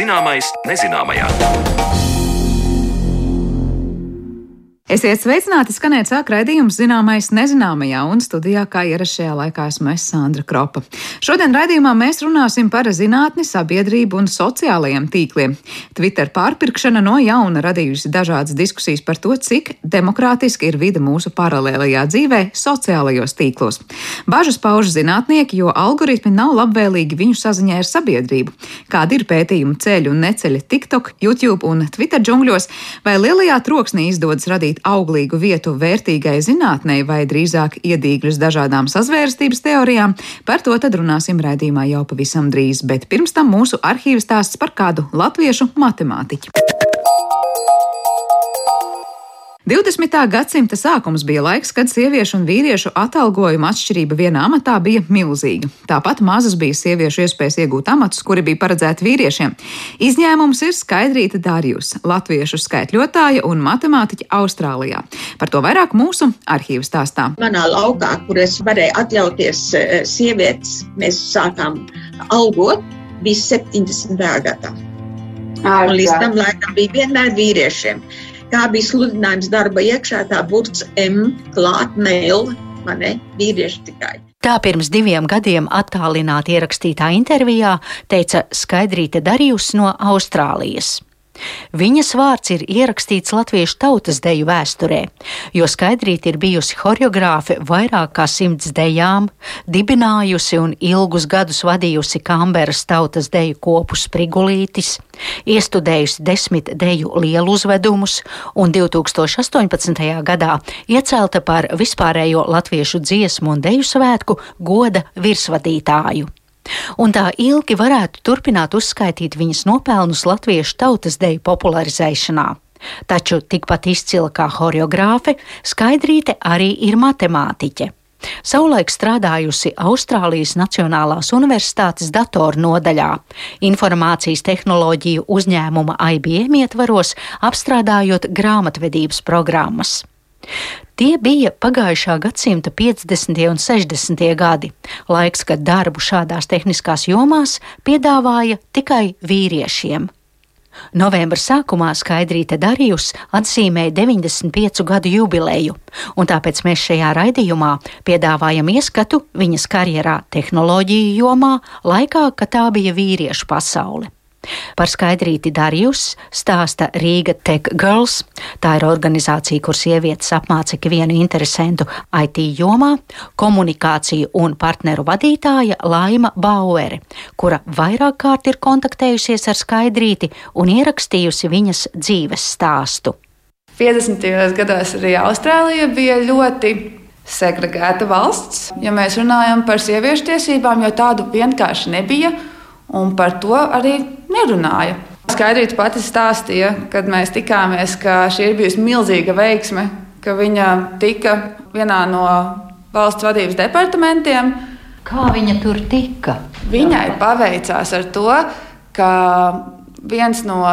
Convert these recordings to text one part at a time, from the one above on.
Zināmais nezināmajā. Esiet sveicināti, skanēt sāk raidījums zināmais nezināmajā, un studijā kā ierasts šajā laikā esmu es Sandra Kropa. Šodien raidījumā mēs runāsim par zinātni, sabiedrību un sociālajiem tīkliem. Twitter pārpirkšana no jauna radījusi dažādas diskusijas par to, cik demokrātiski ir vide mūsu paralēlajā dzīvē sociālajos tīklos. Bažas pauž zinātnieki, jo algoritmi nav labvēlīgi viņu saziņai ar sabiedrību. Kādi ir pētījumu ceļu un neceļi TikTok, YouTube un Twitter džungļos, vai lielajā troksnī izdodas radīt radīt auglīgu vietu vērtīgai zinātnei vai drīzāk iedīgļus dažādām sazvērstības teorijām, par to tad runāsim raidījumā jau pavisam drīz, bet pirms tam mūsu arhīvs stāsts par kādu latviešu matemātiķu. 20. gadsimta sākums bija laiks, kad sieviešu un vīriešu atalgojuma atšķirība vienā amatā bija milzīga. Tāpat mazas bija sieviešu iespējas iegūt amatus, kuri bija paredzēti vīriešiem. Izņēmums ir Skaidrīta Dārjus, latviešu skaitļotāja un matemātiķa Austrālijā. Par to vairāk mūsu arhīvu stāstā. Manā laukā, kur es varēju atļauties eh, sievietes, mēs sākām algot, bija 70. gadā. Un līdz tam laikam bija vienmēr vīriešiem kā bija sludinājums darba iekšā, tā burts M klāt mail, man ne, vīrieši tikai. Tā pirms diviem gadiem attālināti ierakstītā intervijā teica Skaidrīte Darījus no Austrālijas. Viņas vārds ir ierakstīts latviešu tautas deju vēsturē, jo skaidrīt ir bijusi horeogrāfe vairāk kā simts dejām, dibinājusi un ilgus gadus vadījusi Kamberas tautas deju kopu Sprigulītis, iestudējusi desmit deju lielu uzvedumus un 2018. gadā iecelta par vispārējo latviešu dziesmu un deju svētku goda virsvadītāju un tā ilgi varētu turpināt uzskaitīt viņas nopelnus latviešu tautas deju popularizēšanā. Taču tikpat izcila kā horeogrāfe, Skaidrīte arī ir matemātiķe. Savulaik strādājusi Austrālijas Nacionālās Universitātes datoru nodaļā, informācijas tehnoloģiju uzņēmuma IBM ietvaros, apstrādājot grāmatvedības programmas. Tie bija pagājušā gadsimta 50. un 60. gadi, laiks, kad darbu šādās tehniskās jomās piedāvāja tikai vīriešiem. Novembra sākumā Skaidrīte Darījus atzīmēja 95 gadu jubileju, un tāpēc mēs šajā raidījumā piedāvājam ieskatu viņas karjerā tehnoloģiju jomā, laikā, kad tā bija vīriešu pasaule. Par skaidrīti Darījus stāsta Rīga Tech Girls. Tā ir organizācija, kur sievietes apmāca ikvienu interesantu IT jomā, komunikāciju un partneru vadītāja Laima Bauere, kura vairāk kārt ir kontaktējusies ar skaidrīti un ierakstījusi viņas dzīves stāstu. 50. gados arī Austrālija bija ļoti segregēta valsts, ja mēs runājam par sieviešu tiesībām, jo tādu vienkārši nebija un par to arī nerunāja. Skaidrīta pati stāstīja, kad mēs tikāmies, ka šī ir bijusi milzīga veiksme, ka viņa tika vienā no valsts vadības departamentiem. Kā viņa tur tika? Viņai paveicās ar to, ka viens no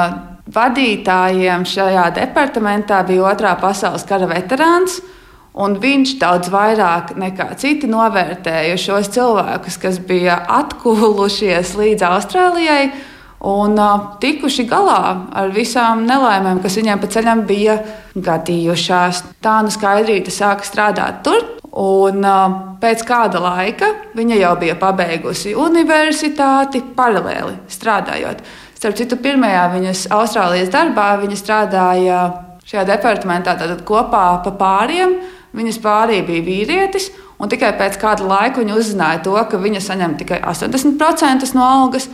vadītājiem šajā departamentā bija Otrā pasaules kara veterāns. Un viņš daudz vairāk nekā citi novērtēja šos cilvēkus, kas bija atkūlušies līdz Austrālijai un uh, tikuši galā ar visām nelaimēm, kas viņiem pa ceļam bija gadījušās. Tā nu skaidrīte sāka strādāt tur. Un, uh, pēc kāda laika viņa jau bija pabeigusi universitāti, paralēli strādājot. Starp citu, pirmajā viņas Austrālijas darbā viņa strādāja šajā departamentā kopā pa pāriem Viņas pārī bija vīrietis, un tikai pēc kāda laika viņa uzzināja to, ka viņa saņem tikai 80% no algas.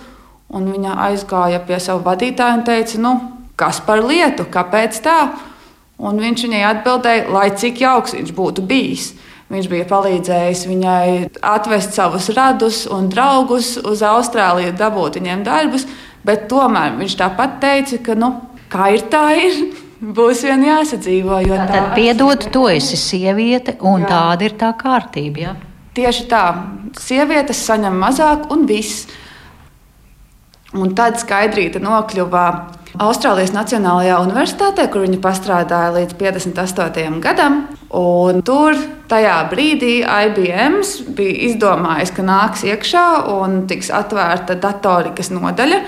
Viņa aizgāja pie sava vadītāja un teica, nu, kas par lietu, kāpēc tā? Un viņš viņai atbildēja, lai cik jauks viņš būtu bijis. Viņš bija palīdzējis viņai atvest savus radus un draugus uz Austrāliju, dabūt viņiem darbus, bet tomēr viņš tāpat teica, ka, nu, kā ir, tā ir. Būs vien jāsadzīvo. Tā tad piedod, tu esi sieviete, un jā. tāda ir tā kārtība. Jā? Tieši tā. Sievietes saņem mazāk, un viss. Un tad skaidrīta nokļuva Austrālijas Nacionālajā universitātē, kur viņa strādāja līdz 58. gadam. Un tur tajā brīdī IBM bija izdomājis, ka nāks iekšā un tiks atvērta datorikas nodaļa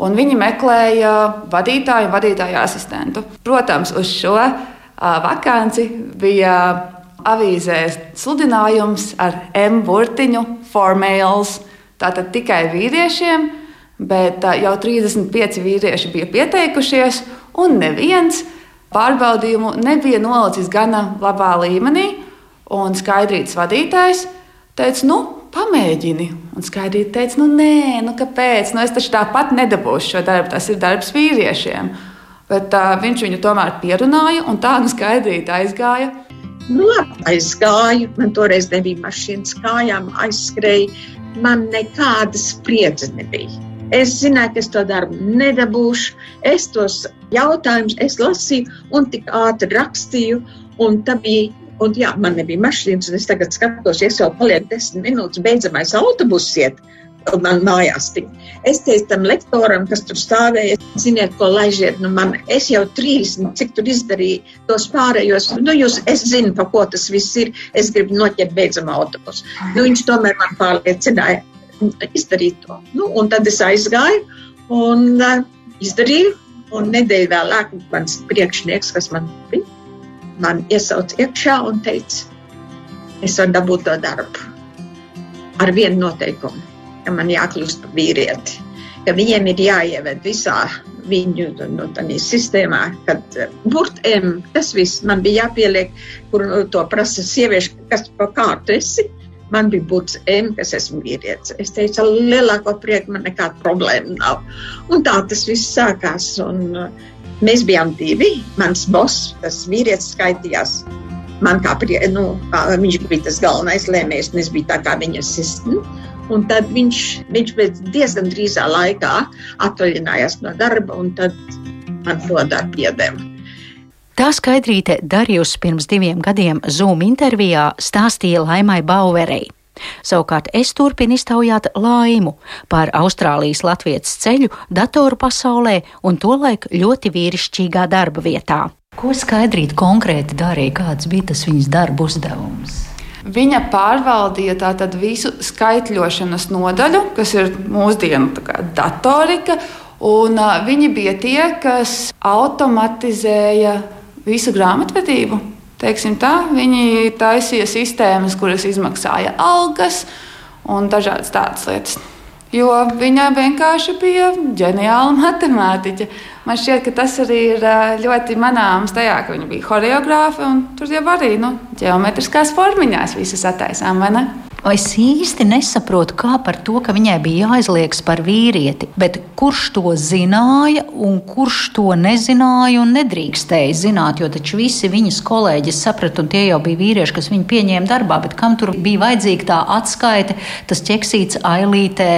un viņi meklēja vadītāju vadītāju asistentu. Protams, uz šo vakanci bija avīzē sludinājums ar M burtiņu, formāls, tātad tikai vīriešiem, bet jau 35 vīrieši bija pieteikušies, un neviens pārbaudījumu nebija nolicis gana labā līmenī. Un skaidrītas vadītājs teica, nu, pamēģini. Un skaidrība teica, nu, nē, nu, kāpēc? Nu, es taču tāpat nedabūšu šo darbu, tas ir darbs vīriešiem. Bet uh, viņš viņu tomēr pierunāja, un tā nu skaidrība aizgāja. Nu, labi, aizgāju, man toreiz nebija mašīnas kājām, aizskrēju. Man nekādas spriedzes nebija. Es zināju, ka es to darbu nedabūšu. Es tos jautājumus es lasīju un tik ātri rakstīju. Un tā bija Un, jā, man nebija mašīnas, un es tagad skatos, ja es vēl palieku desmit minūtes, beidzamais autobuss iet. Man mājās tik. Es teicu tam lektoram, kas tur stāvēja, ziniet, ko laižiet. Nu man, es jau 30, cik tur izdarīju tos pārējos. Nu, jūs, es zinu, pa ko tas viss ir. Es gribu noķert beidzamā autobusu. Nu, viņš tomēr man pārliecināja izdarīt to. Nu, un tad es aizgāju un uh, izdarīju. Un nedēļu vēlāk mans priekšnieks, kas man bija, man iesauca iekšā un teica, es varu dabūt to darbu. Ar vienu noteikumu, ka man jākļūst par vīrieti, ka viņiem ir jāieved visā viņu nu, sistēmā, kad eh, burtiem tas viss man bija jāpieliek, kur to prasa sievieši, kas pa kārtu esi. Man bija būtis M, kas esmu vīrietis. Es teicu, lielāko prieku man nekāda problēma nav. Un tā tas viss sākās. Un, uh, Mēs bijām divi. Mans boss, tas vīrietis, skaitījās. Man kā, prie, nu, kā viņš bija tas galvenais lēmējs, un es biju tā kā viņa asistents. Un tad viņš, viņš diezgan drīzā laikā atvaļinājās no darba, un tad man to darbu iedeva. Tā skaidrīte Darījus pirms diviem gadiem Zoom intervijā stāstīja Laimai Bauerei. Savukārt es turpinu iztaujāt laimu par Austrālijas latviešu ceļu datoru pasaulē un tolaik ļoti vīrišķīgā darba vietā. Ko skaidrīt konkrēti darīja, kāds bija tas viņas darba uzdevums? Viņa pārvaldīja tātad visu skaitļošanas nodaļu, kas ir mūsdienu datorika, un viņi bija tie, kas automatizēja visu grāmatvedību teiksim tā, viņi taisīja sistēmas, kuras izmaksāja algas un dažādas tādas lietas. Jo viņa vienkārši bija ģeniāla matemātiķe. Man šķiet, ka tas arī ir ļoti manāms tajā, ka viņa bija choreogrāfa un tur jau arī nu, geometriskās formiņās visas attaisām, vai ne? Es īsti nesaprotu, kā par to, ka viņai bija jāizliekas par vīrieti, bet kurš to zināja un kurš to nezināja un nedrīkstēja zināt, jo taču visi viņas kolēģi saprata, un tie jau bija vīrieši, kas viņu pieņēma darbā, bet kam tur bija vajadzīga tā atskaite, tas ķeksīts ailītē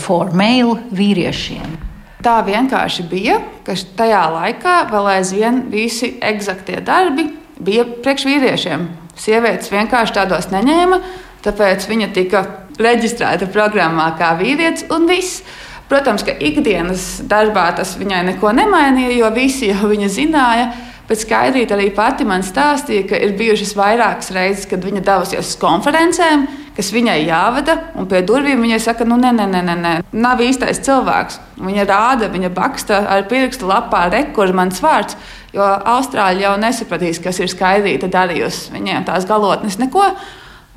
formēlu vīriešiem. Tā vienkārši bija, ka tajā laikā vēl aizvien visi eksaktie darbi bija priekš vīriešiem. Sievietes vienkārši tādos neņēma. Tāpēc viņa tika reģistrēta programmā kā vīrietis un viss. Protams, ka ikdienas darbā tas viņai neko nemainīja, jo visi jau viņa zināja. Bet skaidrīt arī pati man stāstīja, ka ir bijušas vairākas reizes, kad viņa devusies uz konferencēm, kas viņai jāvada, un pie durvīm viņai saka, nu, nē, nē, nē, nē, nav īstais cilvēks. Viņa rāda, viņa baksta ar pirkstu lapā, rekur mans vārds, jo Austrāļi jau nesapratīs, kas ir skaidrīta darījusi. Viņiem tās galotnes neko.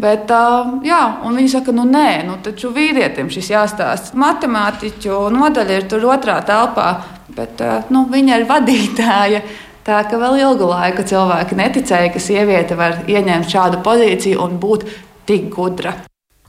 Bet, jā, viņi saka, nu nē, nu, taču vīrietim šis jāstāsta. Matemātiķu nodaļa ir tur otrā telpā, bet nu, viņa ir vadītāja. Tā ka vēl ilgu laiku cilvēki neticēja, ka sieviete var ieņemt šādu pozīciju un būt tik gudra.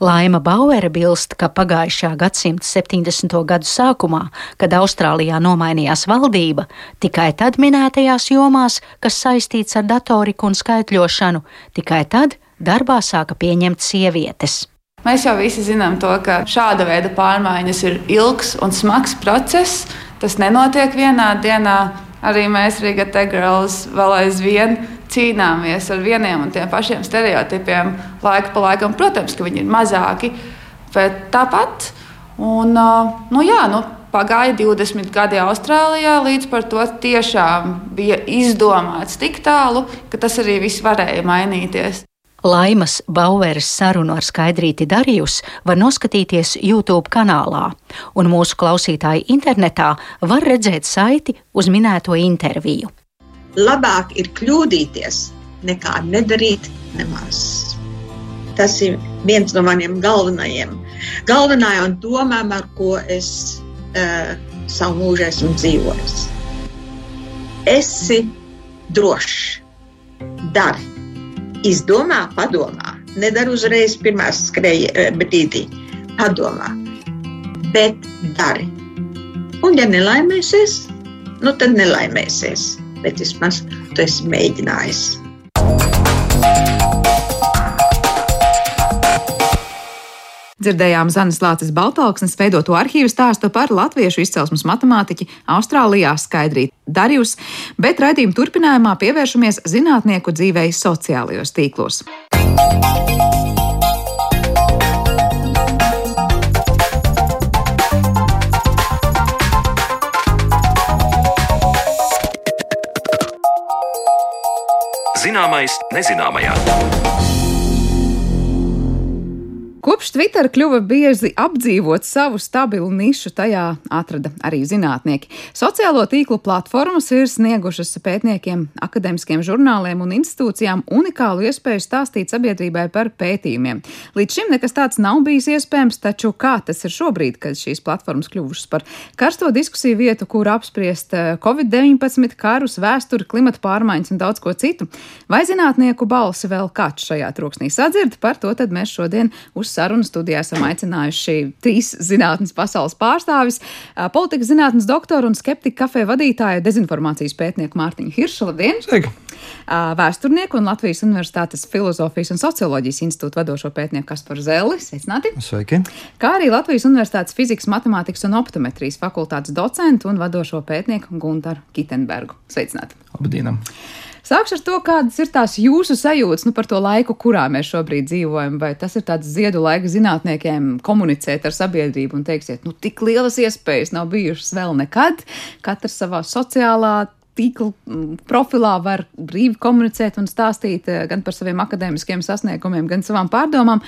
Laima Bauere bilst, ka pagājušā gadsimta 70. gadu sākumā, kad Austrālijā nomainījās valdība, tikai tad minētajās jomās, kas saistīts ar datoriku un skaitļošanu, tikai tad darbā sāka pieņemt sievietes. Mēs jau visi zinām, to, ka šāda veida pārmaiņas ir ilgs un smags process. Tas nenotiek vienā dienā. Arī mēs, Riga Tegrāls, vēl aizvien cīnāmies ar vieniem un tiem pašiem stereotipiem laika pa laikam. Protams, ka viņi ir mazāki, bet tāpat. Un, nu, jā, nu, pagāja 20 gadi Austrālijā, līdz par to tiešām bija izdomāts tik tālu, ka tas arī viss varēja mainīties. Laimas Baueres sarunu ar Skaidrīti Darījus var noskatīties YouTube kanālā, un mūsu klausītāji internetā var redzēt saiti uz minēto interviju. Labāk ir kļūdīties, nekā nedarīt nemaz. Tas ir viens no maniem galvenajiem, galvenajām domām, ar ko es uh, savu mūžu esmu dzīvojis. Esi drošs, dari izdomā, padomā. Nedara uzreiz pirmā skrēja eh, brīdī, padomā, bet dari. Un, ja nelaimēsies, nu tad nelaimēsies. Bet vismaz tu esi mēģinājis. Dzirdējām Zanes Lācis Baltalksnes veidoto arhīvu stāstu par latviešu izcelsmes matemātiķi Austrālijā Skaidrīt Darjus, bet raidījuma turpinājumā pievēršamies zinātnieku dzīvei sociālajos tīklos. Zināmais nezināmajā. Kopš Twitter kļuva bieži apdzīvot savu stabilu nišu, tajā atrada arī zinātnieki. Sociālo tīklu platformas ir sniegušas pētniekiem, akadēmiskiem žurnāliem un institūcijām unikālu iespēju stāstīt sabiedrībai par pētījumiem. Līdz šim nekas tāds nav bijis iespējams, taču kā tas ir šobrīd, kad šīs platformas kļuvušas par karsto diskusiju vietu, kur apspriest eh, Covid-19, karus, vēsturi, klimata pārmaiņas un daudz ko citu? Vai zinātnieku balsi vēl kāds šajā troksnī sadzird? Par to tad mēs šodien uz sarunu studijā esam aicinājuši trīs zinātnes pasaules pārstāvis - politikas zinātnes doktoru un skeptiku kafē vadītāju dezinformācijas pētnieku Mārtiņu Hiršu. Labdien! Sveiki! Vēsturnieku un Latvijas Universitātes filozofijas un socioloģijas institūta vadošo pētnieku Kasparu Zeli. Sveicināti! Sveiki! Kā arī Latvijas Universitātes fizikas, matemātikas un optometrijas fakultātes docentu un vadošo pētnieku Guntaru Kitenbergu. Sveicināti! Labdien! Sākšu ar to, kādas ir tās jūsu sajūtas nu, par to laiku, kurā mēs šobrīd dzīvojam. Vai tas ir tāds ziedu laika zinātniekiem komunicēt ar sabiedrību un teiksiet, nu, tik lielas iespējas nav bijušas vēl nekad. Katrs savā sociālā tīkla mm, profilā var brīvi komunicēt un stāstīt eh, gan par saviem akadēmiskiem sasniegumiem, gan savām pārdomām,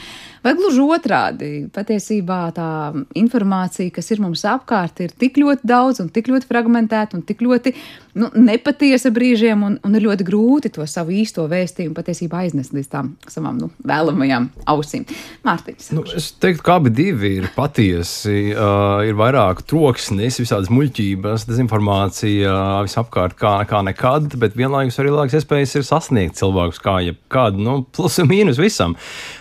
vai gluži otrādi. Patiesībā tā informācija, kas ir mums apkārt, ir tik ļoti daudz un tik ļoti fragmentēta un tik ļoti nu, nepatiesa brīžiem, un, un ir ļoti grūti to savu īsto vēstījumu patiesībā aiznest līdz tām savām nu, vēlamajām ausīm. Mārtiņš. Nu, es teiktu, ka abi divi ir patiesi. Uh, ir vairāk troksnis, visādas muļķības, dezinformācija uh, visapkārt kā, kā nekad, bet vienlaikus arī lielākas iespējas ir sasniegt cilvēkus kā jebkādu, nu, plus un mīnus visam.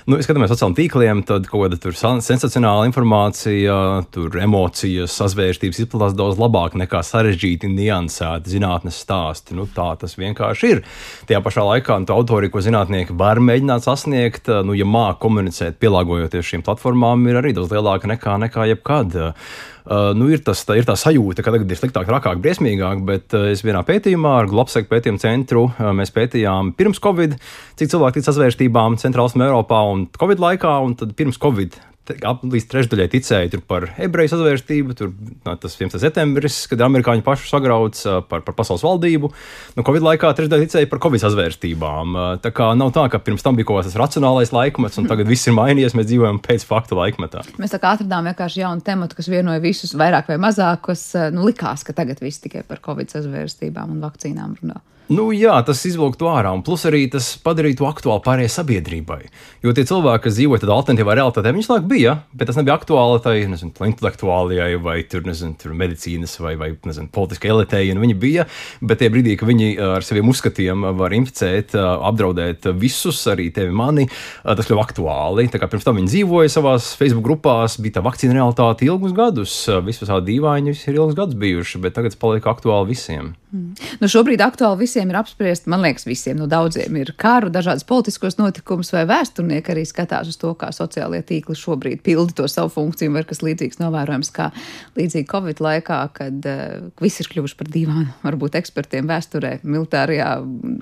Nu, skatāmies sociāliem tīkliem, tad kaut kāda tur sensacionāla informācija, tur emocijas, sazvērstības izplatās daudz labāk nekā sarežģīti, niansēti zinātnes stāsti. Nu, tā tas vienkārši ir. Tajā pašā laikā nu, autori, ko zinātnieki var mēģināt sasniegt, nu, ja māca komunicēt, pielāgojoties šīm platformām, ir arī daudz lielāka nekā, nekā jebkad. Uh, nu, ir, tas, tā, ir tā sajūta, ka tagad ir sliktāk, trakāk, briesmīgāk, bet uh, es vienā pētījumā ar Globseku pētījumu centru uh, mēs pētījām pirms Covid, cik cilvēki tic sazvērstībām Centrālā Eiropā un Covid laikā, un tad pirms Covid līdz trešdaļai ticēja par ebreju sazvērstību, tur nā, tas 11. septembris, kad amerikāņi paši sagrauc par, par pasaules valdību. Nu, Covid laikā trešdaļa ticēja par Covid sazvērstībām. Tā kā nav tā, ka pirms tam bija kaut kas racionālais laikmets, un tagad viss ir mainījies, mēs dzīvojam pēc faktu laikmetā. Mēs tā kā atradām vienkārši jaunu tematu, kas vienoja visus vairāk vai mazāk, kas nu, likās, ka tagad viss tikai par Covid sazvērstībām un vakcīnām runā. Nu, jā, tas izvilktu ārā, un plus arī tas padarītu aktuāli pārējai sabiedrībai. Jo tie cilvēki, kas dzīvo tādā alternatīvā realitātē, viņus laikam bija, bet tas nebija aktuāli tai nezinu, intelektuālajai vai tur, nezinu, tur medicīnas vai, vai nezinu, politiskai elitei. Viņi bija, bet tie brīdī, kad viņi ar saviem uzskatiem var inficēt, apdraudēt visus, arī tevi mani, tas kļuva aktuāli. Tā kā pirms tam viņi dzīvoja savās Facebook grupās, bija tā vakcīna realitāte ilgus gadus, visas tādi dīvaini, visi ir ilgus gadus bijuši, bet tagad tas paliek aktuāli visiem. Mm. Nu, šobrīd aktuāli visiem ir apspriest, man liekas, visiem, nu, daudziem ir kāru, dažādas politiskos notikumus, vai vēsturnieki arī skatās uz to, kā sociālie tīkli šobrīd pilda to savu funkciju, vai kas līdzīgs novērojams, kā līdzīgi Covid laikā, kad uh, viss ir kļuvuši par divām, varbūt ekspertiem vēsturē, militārajā,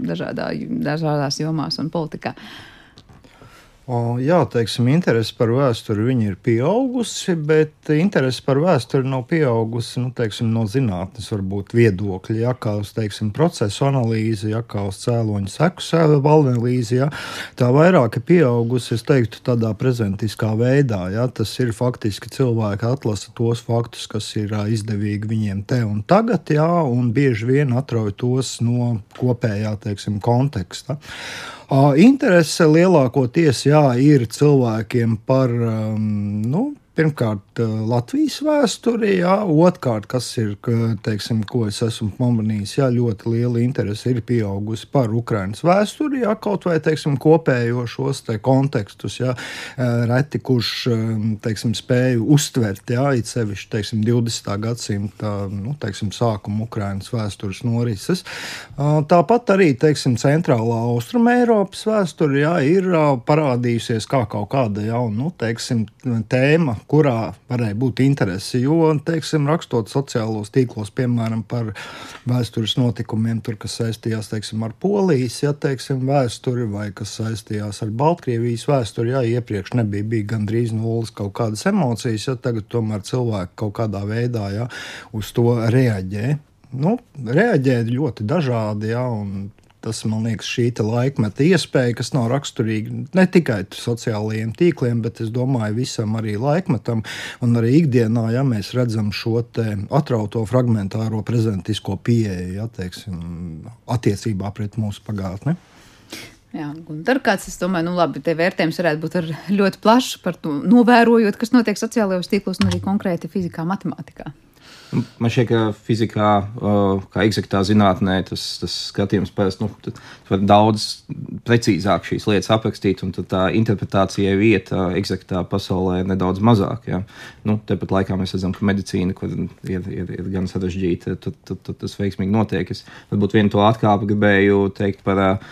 dažādā, dažādās jomās un politikā. O, jā, teiksim, interese par vēsturi ir pieaugusi, bet interese par vēsturi nav pieaugusi nu, teiksim, no zinātnes, varbūt viedokļa, ja kā uz teiksim, procesu analīzi, ja kā uz cēloņu seku analīzi. Ja, tā vairāk ir pieaugusi, teiktu, tādā prezentiskā veidā. Ja, tas ir faktiski cilvēki atlasa tos faktus, kas ir izdevīgi viņiem te un tagad, ja, un bieži vien atrauj tos no kopējā teiksim, konteksta. Interese lielākoties jā, ir cilvēkiem par um, nu, pirmkārt eh, Latvijas vēsturē, jā, otrkārt, kas ir, teiksim, ko es esmu pamanījis, jā, ļoti liela interese ir pieaugusi par Ukraiņas vēsturi, jā, kaut vai, teiksim, kopējo šos te kontekstus, jā, eh, reti kurš, eh, teiksim, spēju uztvert, jā, it sevišķi, teiksim, 20. gadsimta, nu, teiksim, sākuma Ukraiņas vēstures norises. Tāpat arī, teiksim, centrālā austruma Eiropas vēsture, jā, ir parādījusies kā kaut kāda jauna, nu, teiksim, tēma, kurā varēja būt interese. Jo, teiksim, rakstot sociālos tīklos, piemēram, par vēstures notikumiem, tur, kas saistījās teiksim, ar Polijas ja, teiksim, vēsturi vai kas saistījās ar Baltkrievijas vēsturi, ja iepriekš nebija bija gandrīz nulles kaut kādas emocijas, ja tagad tomēr cilvēki kaut kādā veidā ja, uz to reaģē. Nu, reaģēt ļoti dažādi, ja, un Tas man liekas, šī laikmeta iespēja, kas nav raksturīga ne tikai sociālajiem tīkliem, bet es domāju, visam arī laikmetam un arī ikdienā, ja mēs redzam šo atrauto fragmentāro prezentisko pieeju, ja, teiksim, attiecībā pret mūsu pagātni. Jā, un tur kāds, es domāju, nu labi, te vērtējums varētu būt ļoti plašs par to, novērojot, kas notiek sociālajos tīklos un arī konkrēti fizikā, matemātikā. Man šķiet, ka fizikā, kā eksaktā zinātnē, tas, tas skatījums parasti nu, var daudz precīzāk šīs lietas aprakstīt, un tā interpretācijai vieta eksaktā pasaulē ir nedaudz mazāk. Ja. Nu, Tāpat laikā mēs redzam, ka medicīna, kur ir, ir, ir gan sarežģīta, tad, tad, tad tas veiksmīgi notiek. Es varbūt vienu to atkāpi gribēju teikt par um,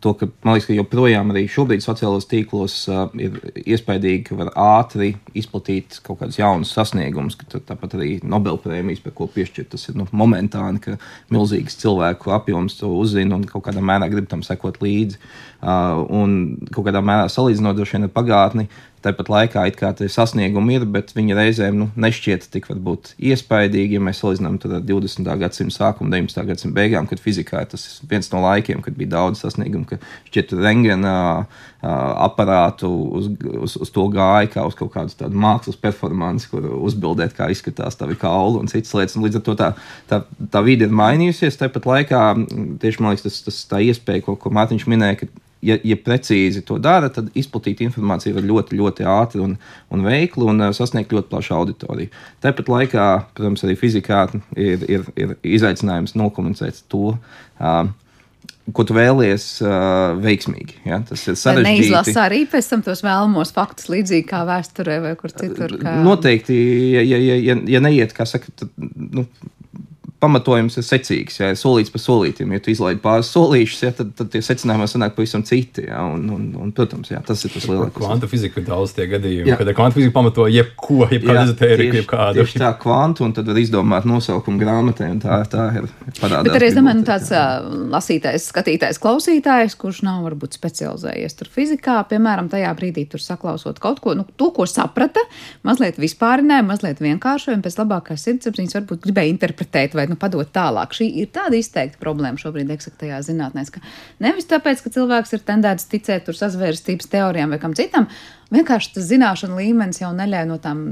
to, ka man liekas, ka joprojām arī šobrīd sociālos tīklos uh, ir iespaidīgi, ka var ātri izplatīt kaut kādus jaunus sasniegumus, ka tāpat arī Nobel prēmijas, par ko piešķirt. Tas ir nu, momentāni, ka milzīgs cilvēku apjoms to uzzina un kaut kādā mērā grib tam sekot līdzi. Uh, un kaut kādā mērā salīdzinot ar pagātni, tāpat laikā it kā tie sasniegumi ir, bet viņi reizēm nu, nešķiet tik varbūt iespaidīgi, ja mēs salīdzinām ar 20. gadsimta sākumu, 19. gadsimta beigām, kad fizikā tas ir viens no laikiem, kad bija daudz sasniegumu, ka šķiet rengena aparātu uz, uz, uz to gāja kā uz kaut kādu tādu mākslas performanci, kur uzbildēt, kā izskatās tavi kauli un citas lietas. Un līdz ar to tā, tā, tā vide ir mainījusies. Tāpat laikā tieši man liekas, tas, tas tā iespēja, ko, ko Mārtiņš minēja, ka ja, ja precīzi to dara, tad izplatīt informāciju var ļoti, ļoti ātri un, un veikli un uh, sasniegt ļoti plašu auditoriju. Tāpat laikā, protams, arī fizikā ir, ir, ir izaicinājums nokomunicēt to. Uh, ko tu vēlies uh, veiksmīgi. Ja? Tas ir sarežģīti. Neizlasa arī pēc tam tos vēlamos faktus, līdzīgi kā vēsturē vai kur citur. Kā... Noteikti, ja, ja, ja, ja neiet, kā saka, tad, nu, pamatojums ir secīgs, ja solīts pa solītam. Ja tu izlaidi pāris solīšus, ja, tad, tad tie secinājumi sanāk pavisam citi. Ja, un, un, un, protams, jā, tas ir tas lielākais. Kvantu fizika ir daudz tie gadījumi, jā. kad kvantu fizika pamato jebko, jebkādu ezotēriku, jebkādu. Tieši tā, kvantu, un tad var izdomāt nosaukumu grāmatai, un tā, tā ir parādās. Bet arī es domāju, nu, tāds uh, lasītājs, skatītājs, klausītājs, kurš nav varbūt specializējies tur fizikā, piemēram, tajā brīdī tur saklausot kaut ko, nu, to, ko saprata, mazliet vispārināja, mazliet vienkāršoja, un pēc labākās sirdsapziņas varbūt gribēja interpretēt vai nu, padot tālāk. Šī ir tāda izteikta problēma šobrīd eksaktajā zinātnē. Nevis tāpēc, ka cilvēks ir tendēts ticēt sazvērstības teorijām vai kam citam, vienkārši tas zināšanu līmenis jau neļauj no tām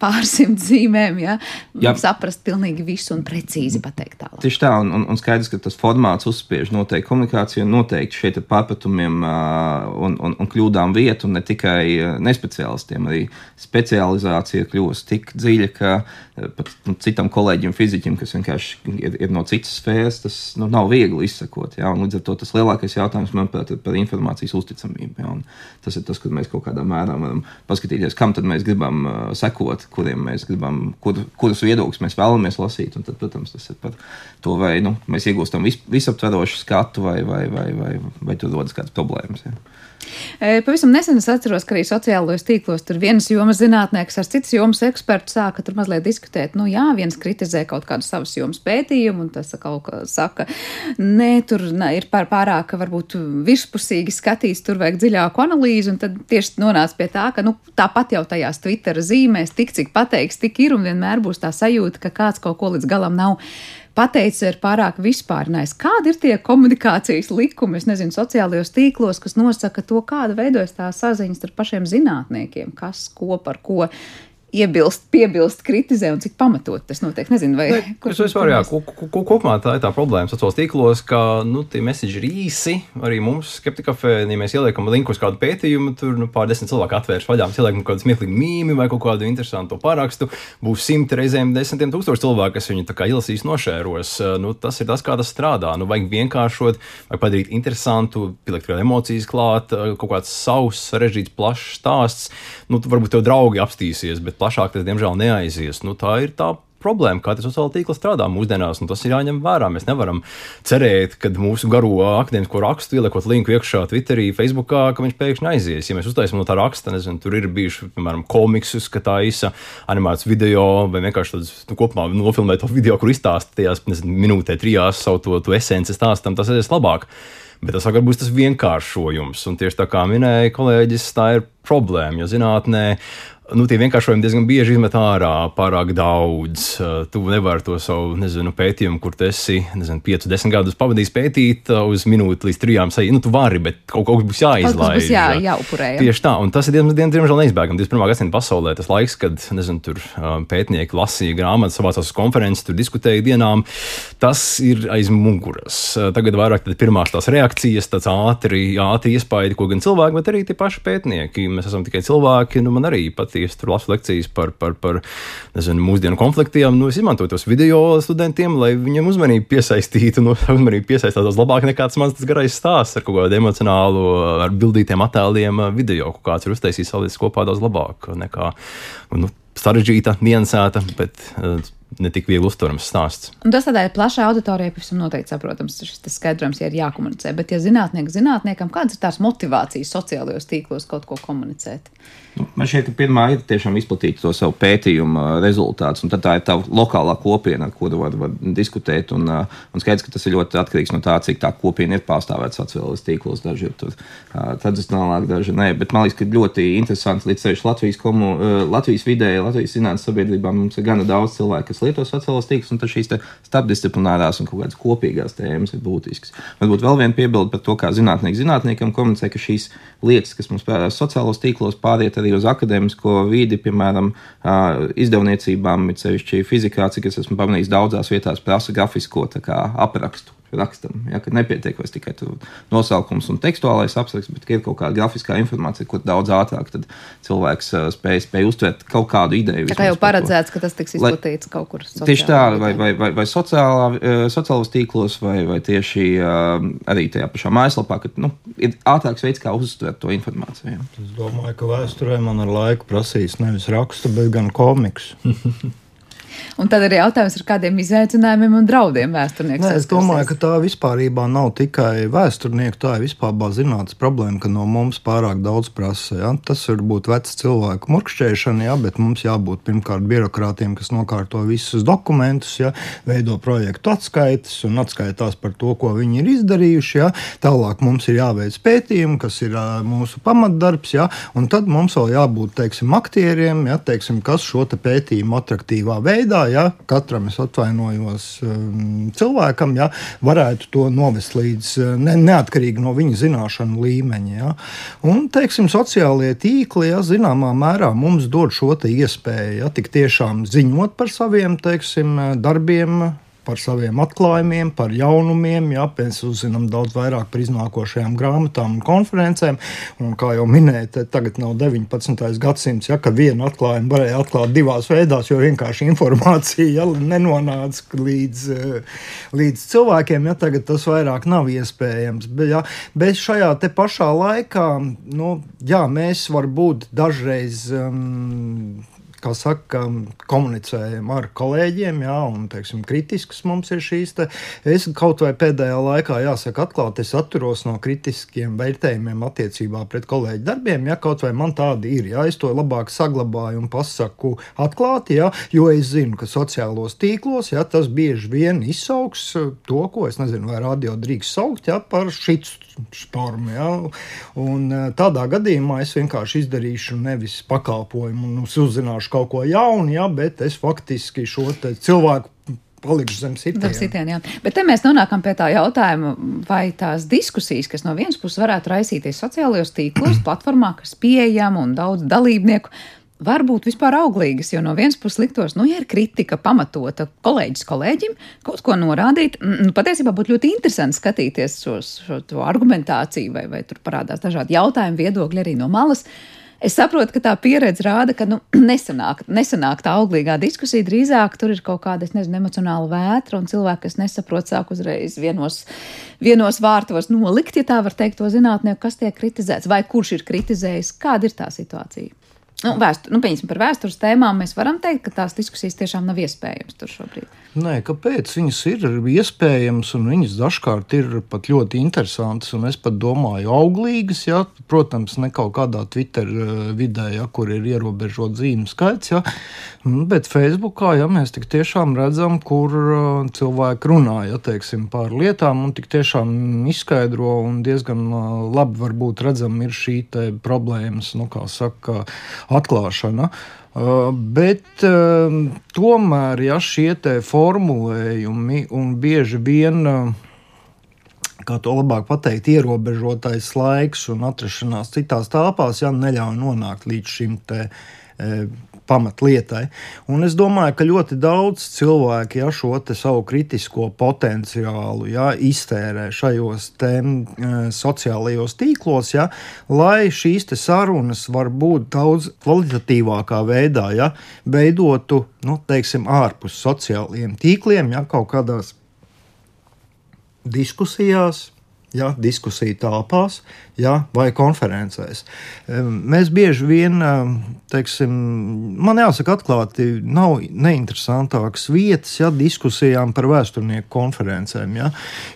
pārsimt zīmēm ja, Jā. saprast pilnīgi visu un precīzi pateikt tālāk. Tieši tā, un, un, un skaidrs, ka tas formāts uzspiež noteikti komunikāciju, un noteikti šeit ir pārpratumiem un, un, un kļūdām vietu, un ne tikai nespeciālistiem, arī specializācija kļūst tik dziļa, ka pat nu, citam kolēģim, fiziķim, kas vienkārši ir, ir no citas sfēras, tas nu, nav viegli izsekot. Ja, līdz ar to tas lielākais jautājums, manuprāt, ir par informācijas uzticamību. Ja, tas ir tas, kur mēs kaut kādā mērā varam paskatīties, kam mēs gribam uh, sekot, kuriem mēs gribam, kur, kurus viedokļus mēs vēlamies lasīt. Un tad, protams, tas ir par to, vai nu, mēs iegūstam vis, visaptverošu skatu, vai, vai, vai, vai, vai tur rodas kādas problēmas. Ja. Pavisam nesen es atceros, ka arī sociālajos tīklos tur vienas jomas zinātnieks ar citas jomas ekspertu sāka tur mazliet diskutēt. Nu, jā, viens kritizē kaut kādu savas jomas pētījumu, un tas kaut kā saka, nē, tur nē, ir pār, pārāk varbūt virspusīgi skatīts, tur vajag dziļāku analīzi, un tad tieši nonāca pie tā, ka nu, tāpat jau tajās Twitter zīmēs tik, cik pateiks, tik ir, un vienmēr būs tā sajūta, ka kāds kaut ko līdz galam nav pateicis, ir pārāk vispārinājis. Kādi ir tie komunikācijas likumi, es nezinu, sociālajos tīklos, kas nosaka to, kāda veidojas tā saziņa starp pašiem zinātniekiem, kas ko par ko iebilst, piebilst, kritizē un cik pamatot tas notiek. Nezinu, vai ne, kur, es vispār, jā, kopumā tā ir tā problēma sociālos tīklos, ka nu, tie mesiģi ir īsi. Arī mums, skeptikafē, ja mēs ieliekam linku uz kādu pētījumu, tur nu, pār desmit cilvēku atvērs vaļā, mēs ieliekam kādu smieklīgu mīmiju vai kaut kādu interesantu parakstu, būs simti reizēm desmitiem tūkstoši cilvēku, kas viņu ilasīs nošēros. Nu, tas ir tas, kā tas strādā. Nu, vajag vienkāršot, vai padarīt interesantu, pielikt vēl emocijas klāt, kaut kāds savs, sarežģīts, plašs stāsts. Nu, varbūt tev draugi apstīsies, bet plašāk tas, diemžēl, neaizies. Nu, tā ir tā problēma, kā tas sociālā tīkla strādā mūsdienās, un tas ir jāņem vērā. Mēs nevaram cerēt, ka mūsu garo akadēmisko rakstu ieliekot linku iekšā Twitterī, Facebookā, ka viņš pēkšņi aizies. Ja mēs uztaisām no tā raksta, nezinu, tur ir bijuši, piemēram, komiksus, ka tā īsa animēts video vai vienkārši tāds nu, kopumā nofilmēt to video, kur nezinu, minūtē, trijās savu to, to esenci stāstam, tas aizies labāk. Bet tas var būt tas vienkāršojums. Un tieši tā kā minēja kolēģis, tā ir problēma. Jo zinātnē nu, tie vienkāršojumi diezgan bieži izmet ārā pārāk daudz. Uh, tu nevari to savu nezinu, pētījumu, kur tu esi nezinu, 5, 10 gadus pavadījis pētīt, uh, uz minūti līdz 3 sajūt. Nu, tu vari, bet kaut, kaut kas būs jāizlaiž. Būs jā, jāupurē. Ja. Tieši tā, un tas ir diemžēl, diemžēl neizbēgami. 21. gadsimta pasaulē tas laiks, kad nezinu, tur uh, pētnieki lasīja grāmatas, savācās uz konferences, tur diskutēja dienām, tas ir aiz muguras. Tagad vairāk pirmās tās reakcijas, tāds ātri, ātri iespaidi, ko gan cilvēki, bet arī tie paši pētnieki. Mēs esam tikai cilvēki, nu man arī pat patīk. Tur lasu lekcijas par, par, par nezinu, mūsdienu konfliktiem. Nu, es izmantoju tos video studentiem, lai viņiem uzmanību piesaistītu. Nu, uzmanību piesaistītos labāk nekā tas mans tas garais stāsts ar kaut kādu emocionālu, ar bildītiem attēliem video. Kaut kāds ir uztaisījis salikts kopā daudz labāk nekā. Nu, sarežģīta, niansēta, bet uh, ne tik viegli uztverams stāsts. Un tas tādai plašai auditorijai pavisam noteikti saprotams. Šis skaidrojums ja ir jākomunicē. Bet, ja zinātnieks zinātniekam, kādas ir tās motivācijas sociālajos tīklos kaut ko komunicēt? Nu, man ka pirmā ir tiešām izplatīt to savu pētījumu rezultātus, un tā ir tā lokālā kopiena, ar kuru var, var diskutēt. Un, un skaidrs, ka tas ir ļoti atkarīgs no tā, cik tā kopiena ir pārstāvēta sociālajos tīklos. Daži ir tur tradicionālāk, daži nē. Bet man liekas, ka ļoti interesanti līdz ceļš Latvijas, komu, Latvijas vidē, Latvijas zinātnes sabiedrībā mums ir gana daudz cilvēku, kas lieto sociālos tīklus, un šīs starpdisciplinārās un kaut kādas kopīgās tēmas ir būtiskas. Varbūt vēl viena piebilde par to, kā zinātnieki zinātniekam komunicē, ka šīs lietas, kas mums parādās sociālos tīklos, pāriet arī uz akadēmisko vidi, piemēram, izdevniecībām, it sevišķi fizikā, cik es esmu pamanījis daudzās vietās, prasa grafisko aprakstu rakstam. Ja, kad nepietiek vairs tikai nosaukums un tekstuālais apraksts, bet ir kaut kāda grafiskā informācija, ko daudz ātrāk cilvēks spēj, spēj uztvert kaut kādu ideju. Tā kā jau paredzēts, ka tas tiks izplatīts kaut kur sociālā. Tieši tā, vai, vai, vai, vai sociālā, sociālos tīklos, vai, vai tieši arī tajā pašā mājaslapā, ka nu, ir ātrāks veids, kā uztvert to informāciju. Es domāju, ka vēsturē man ar laiku prasīs nevis rakstu, bet gan komiks. Un tad arī jautājums ar kādiem izaicinājumiem un draudiem vēsturnieks. Nē, es domāju, ka tā vispār nav tikai vēsturnieku, tā ir vispār zinātnīs problēma, ka no mums pārāk daudz prasa. Ja? Tas var būt vecs cilvēku murkšķēšana, ja? bet mums jābūt pirmkārt birokrātiem, kas nokārto visus dokumentus, ja? veido projektu atskaites un atskaitās par to, ko viņi ir izdarījuši. Ja? Tālāk mums ir jāveic pētījumi, kas ir uh, mūsu pamatdarbs, ja? un tad mums vēl jābūt teiksim, aktieriem, ja? teiksim, kas šo te pētījumu attraktīvā veidā veidā, ja katram es atvainojos um, cilvēkam, ja, varētu to novest līdz uh, ne, neatkarīgi no viņa zināšanu līmeņa. Ja. Un, teiksim, sociālie tīkli, ja, zināmā mērā mums dod šo iespēju, ja, tik tiešām ziņot par saviem, teiksim, darbiem, par saviem atklājumiem, par jaunumiem. Jā, mēs uzzinām daudz vairāk par iznākošajām grāmatām un konferencēm. Un, kā jau minēju, tagad nav 19. gadsimts, ja, kad vienu atklājumu varēja atklāt divās veidās, jo vienkārši informācija ja, nenonāca līdz, līdz cilvēkiem. Ja, tagad tas vairāk nav iespējams. Bet, ja, bet šajā pašā laikā nu, jā, mēs varbūt dažreiz. Um, kā saka, komunicējam ar kolēģiem, jā, un teiksim, kritisks mums ir šīs. Te. Es kaut vai pēdējā laikā, jāsaka, atklāti, es atturos no kritiskiem vērtējumiem attiecībā pret kolēģu darbiem, ja kaut vai man tādi ir. Jā, es to labāk saglabāju un pasaku atklāti, jā, jo es zinu, ka sociālos tīklos jā, tas bieži vien izsauks to, ko es nezinu, vai radio drīkst saukt jā, par šitu stormu. Ja? Un, tādā gadījumā es vienkārši izdarīšu nevis pakalpojumu un uzzināšu kaut ko jaunu, ja, bet es faktiski šo cilvēku palikšu zem sitiena. Bet te mēs nonākam pie tā jautājuma, vai tās diskusijas, kas no vienas puses varētu raisīties sociālajos tīklos, platformā, kas pieejama un daudz dalībnieku, var būt vispār auglīgas, jo no vienas puses liktos, nu, ja ir kritika pamatota kolēģis kolēģim, kaut ko norādīt, nu, patiesībā būtu ļoti interesanti skatīties šo, šo argumentāciju, vai, vai tur parādās dažādi jautājumi, viedokļi arī no malas. Es saprotu, ka tā pieredze rāda, ka nu, nesanāk, nesanāk tā auglīgā diskusija. Drīzāk tur ir kaut kāda, nezinu, emocionāla vētra, un cilvēki, kas nesaprot, sāk uzreiz vienos, vienos vārtos nolikt, ja tā var teikt, to zinātnieku, kas tiek kritizēts, vai kurš ir kritizējis, kāda ir tā situācija. Nu, vēstur, nu, par vēstures tēmām mēs varam teikt, ka tās diskusijas tiešām nav iespējamas tur šobrīd. Nē, kāpēc? Viņas ir iespējamas, un viņas dažkārt ir pat ļoti interesantas, un es pat domāju, auglīgas. Ja? Protams, ne kaut kādā Twitter eh, vidē, ja, kur ir ierobežots zīmju skaits, ja? Mm, bet Facebookā ja, mēs tiešām redzam, kur eh, cilvēki runā ja, teiksim, par lietām, un tiešām izskaidro, un diezgan eh, labi varbūt redzam, ir šī problēmas, nu, kā saka, atklāšana. Uh, bet uh, tomēr, ja šie formulējumi un bieži vien, uh, kā to labāk pateikt, ierobežotais laiks un atrašanās citās telpās, ja neļauj nonākt līdz šim te, pamatlietai. Un es domāju, ka ļoti daudz cilvēku ja, šo savu kritisko potenciālu ja, iztērē šajos tēm, e, sociālajos tīklos, ja, lai šīs sarunas var būt daudz kvalitatīvākā veidā ja, veidotu nu, teiksim, ārpus sociālajiem tīkliem, ja, kaut kādās diskusijās, ja, diskusiju telpās ja, vai konferencēs. Mēs bieži vien, teiksim, man jāsaka, atklāti, nav neinteresantākas vietas ja, diskusijām par vēsturnieku konferencēm. Ja,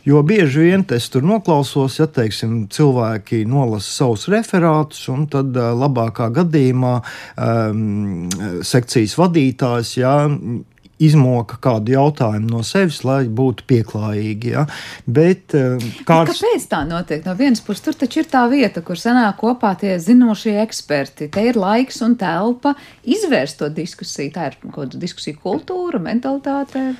jo bieži vien es tur noklausos, ja teiksim, cilvēki nolasa savus referātus, un tad labākā gadījumā um, sekcijas vadītājs ja, izmoka kādu jautājumu no sevis, lai būtu pieklājīgi. Ja? Bet, eh, kāds... Kāpēc tā notiek? No vienas puses, tur taču ir tā vieta, kur sanāk kopā tie zinošie eksperti. Te ir laiks un telpa izvērst to diskusiju. Tā ir kaut kāda diskusija kultūra, mentalitāte.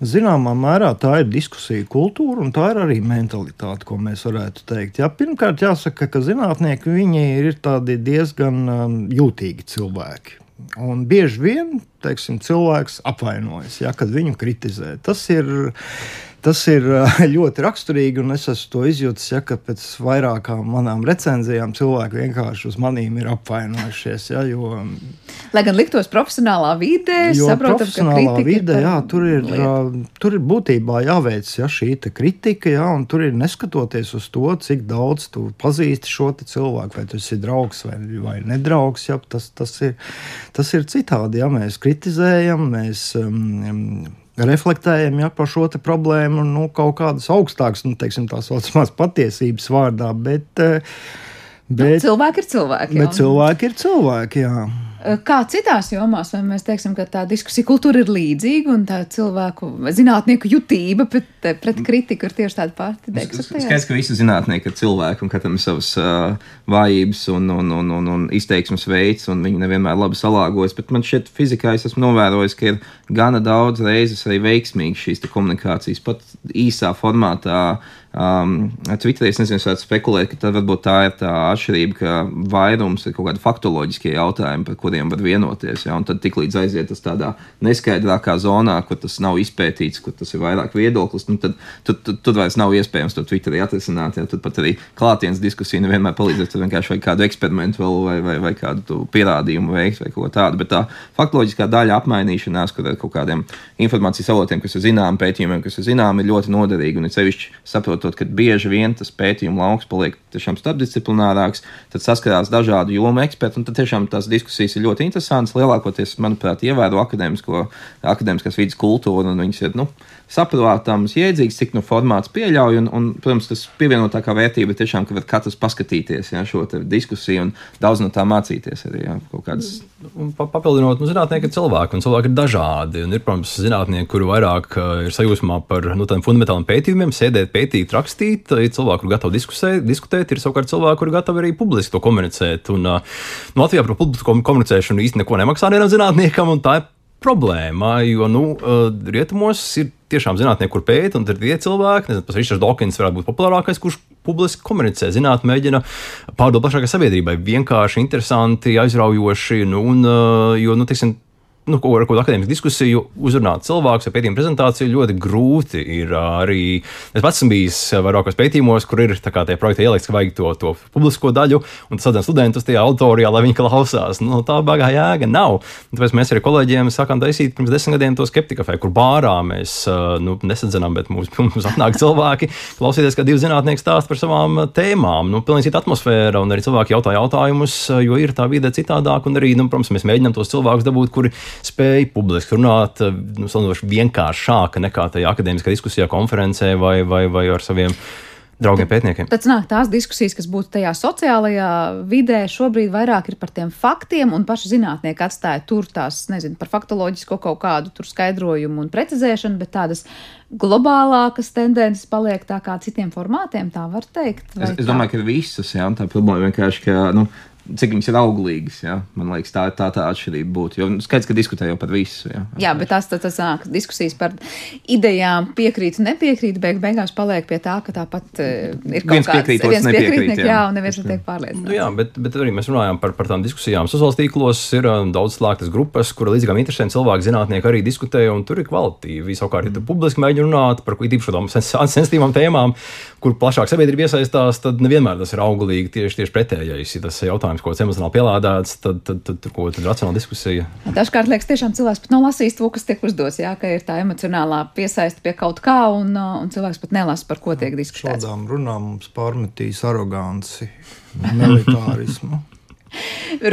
Zināmā mērā tā ir diskusija kultūra, un tā ir arī mentalitāte, ko mēs varētu teikt. Ja? Pirmkārt, jāsaka, ka zinātnieki ir diezgan um, jūtīgi cilvēki. Un bieži vien teiksim, cilvēks apvainojas, ja, kad viņu kritizē. Tas ir Tas ir ļoti raksturīgi, un es esmu to izjūtis, ja, pēc vairākām manām recenzijām cilvēki vienkārši uz maniem ir apvainojušies. Ja, jo, Lai gan liktos profesionālā vidē, saprotam, ka vidē, jā, tur, ir, lietu. tur ir būtībā jāveic ja, šī kritika, ja, un tur ir neskatoties uz to, cik daudz tu pazīsti šo cilvēku, vai tas ir draugs vai, vai nedraugs. Ja, tas, tas, ir, tas ir citādi, ja mēs kritizējam, mēs um, reflektējam ja, par šo problēmu nu, kaut kādas augstākas, nu, teiksim, tā saucamās patiesības vārdā. Bet, eh, nu, bet, nu, cilvēki ir cilvēki. Bet cilvēki ir cilvēki, jā. Kā citās jomās, vai mēs teiksim, ka tā diskusija kultūra ir līdzīga un tā cilvēku, zinātnieku jutība pret, pret kritiku ir tieši tāda pati? Skaidrs, ka visi zinātnieki ir cilvēki un katram ir savas uh, vājības un, un, un, un, un izteiksmes veids, un viņi nevienmēr labi salāgojas. Bet man šķiet, fizikā es esmu novērojis, ka ir gana daudz reizes arī veiksmīgi šīs komunikācijas, pat īsā formātā Um, Twitterī es nezinu, varētu spekulēt, ka tad varbūt tā ir tā atšķirība, ka vairums ir kaut kādi faktoloģiskie jautājumi, par kuriem var vienoties. Ja? Un tad tiklīdz aiziet tas tādā neskaidrākā zonā, kur tas nav izpētīts, kur tas ir vairāk viedoklis, nu tad tur, tur, tur vairs nav iespējams to Twitterī atrisināt. Ja? Tur pat arī klātienes diskusija nevienmēr palīdzēs. Tur vienkārši vajag kādu eksperimentu vēl vai, vai, vai kādu pierādījumu veikt vai ko tādu. Bet tā faktoloģiskā daļa apmainīšanās, kur ar kaut kādiem informācijas avotiem, kas ir zināmi, pētījumiem, kas ir zināmi, ir ļoti noderīga un ir sevišķi saprotama saprotot, ka bieži vien tas pētījuma lauks paliek tiešām starpdisciplinārāks, tad saskarās dažādu jomu eksperti, un tad tiešām tās diskusijas ir ļoti interesantas. Lielākoties, manuprāt, ievēro akadēmiskās vidas kultūru, un viņas ir, nu, saprotams, jēdzīgs, cik nu formāts pieļauj. Un, un, protams, tas pievienotākā vērtība ir tiešām, ka var katrs paskatīties ja, šo diskusiju un daudz no tā mācīties arī. Ja, kādas... Papildinot, nu, zinātnieki ir cilvēki, un cilvēki ir dažādi. Un ir, protams, zinātnieki, kuri vairāk uh, ir sajūsmā par nu, tādiem fundamentāliem pētījumiem, sēdēt, pētīt, rakstīt. Ir cilvēki, kuri gatavi diskusē, diskutēt, ir savukārt cilvēki, kuri gatavi arī publiski to komunicēt. Un, uh, nu, Latvijā par publisku komunicēšanu īstenībā neko nemaksā nevienam zinātniekam, un tā ir problēma, jo nu, rietumos ir tiešām zinātnieki, kur pēta, un ir cilvēki, nezinu, tas Ričards Dawkins varētu būt populārākais, kurš publiski komunicē, zināt, mēģina pārdot plašākai sabiedrībai. Vienkārši interesanti, aizraujoši, nu, un, jo, nu, teiksim, nu, ko ar kādu akadēmisku diskusiju uzrunāt cilvēkus ar pētījumu prezentāciju ļoti grūti. Ir arī es pats esmu bijis vairākos pētījumos, kur ir tā kā tie projekti ielikts, ka vajag to, to publisko daļu, un tas atzīst studentus tajā auditorijā, lai viņi klausās. Nu, tā bagā jēga nav. Tāpēc mēs arī kolēģiem sākām taisīt pirms desmit gadiem to skeptika kafē, kur bārā mēs nu, nesadzenām, bet mums, mums atnāk cilvēki klausīties, kā divi zinātnieki stāsta par savām tēmām. Nu, pilnīgi cita atmosfēra, un arī cilvēki jautā jautājumus, jo ir tā vide citādāk, un arī, nu, protams, mēs mēģinām tos cilvēkus dabūt, kuri spēja publiski runāt eh, nu, vienkāršāk nekā tajā akadēmiskā diskusijā, konferencē vai, vai, vai ar saviem draugiem pētniekiem. Tad nāk tās diskusijas, kas būtu tajā sociālajā vidē, šobrīd vairāk ir par tiem faktiem, un paši zinātnieki atstāja tur tās, nezinu, par faktoloģisko kaut kādu skaidrojumu un precizēšanu, bet tādas globālākas tendences paliek tā kā citiem formātiem, tā var teikt. Es, es domāju, ka visas, jā, tā problēma vienkārši, ka, nu, cik viņas ir auglīgas. Ja? Man liekas, tā ir tā, tā atšķirība. Būtu. Jo skaidrs, ka diskutē jau par visu. Ja? Jā, bet tās tas nāk diskusijas par idejām, piekrīt, nepiekrīt. Beig, beigās paliek pie tā, ka tāpat uh, ir kaut viens piekrīt, viens piekrīt, jā. jā, un neviens netiek pārliecināts. Nu, jā, bet, bet arī mēs runājam par, par tām diskusijām. Sociālos tīklos ir um, daudz slēgtas grupas, kur līdzīgām interesēm cilvēki, zinātnieki arī diskutē, un tur ir kvalitīvi. Savukārt, ja tu publiski mēģini runāt par īpaši tādām sensitīvām tēmām, kur plašāk sabiedrība iesaistās, tad nevienmēr tas ir auglīgi tieši, tieši pretējais. Ja tas jautājums jautājums, ko emocionāli pielādēts, tad, tad, tad, tad ko tad racionāla diskusija. Dažkārt liekas, tiešām cilvēks pat nav lasījis to, kas tiek uzdots, jā, ka ir tā emocionālā piesaiste pie kaut kā, un, uh, un cilvēks pat nelasa, par ko tiek diskutēts. Šādām runām mums pārmetīs aroganci, militārismu.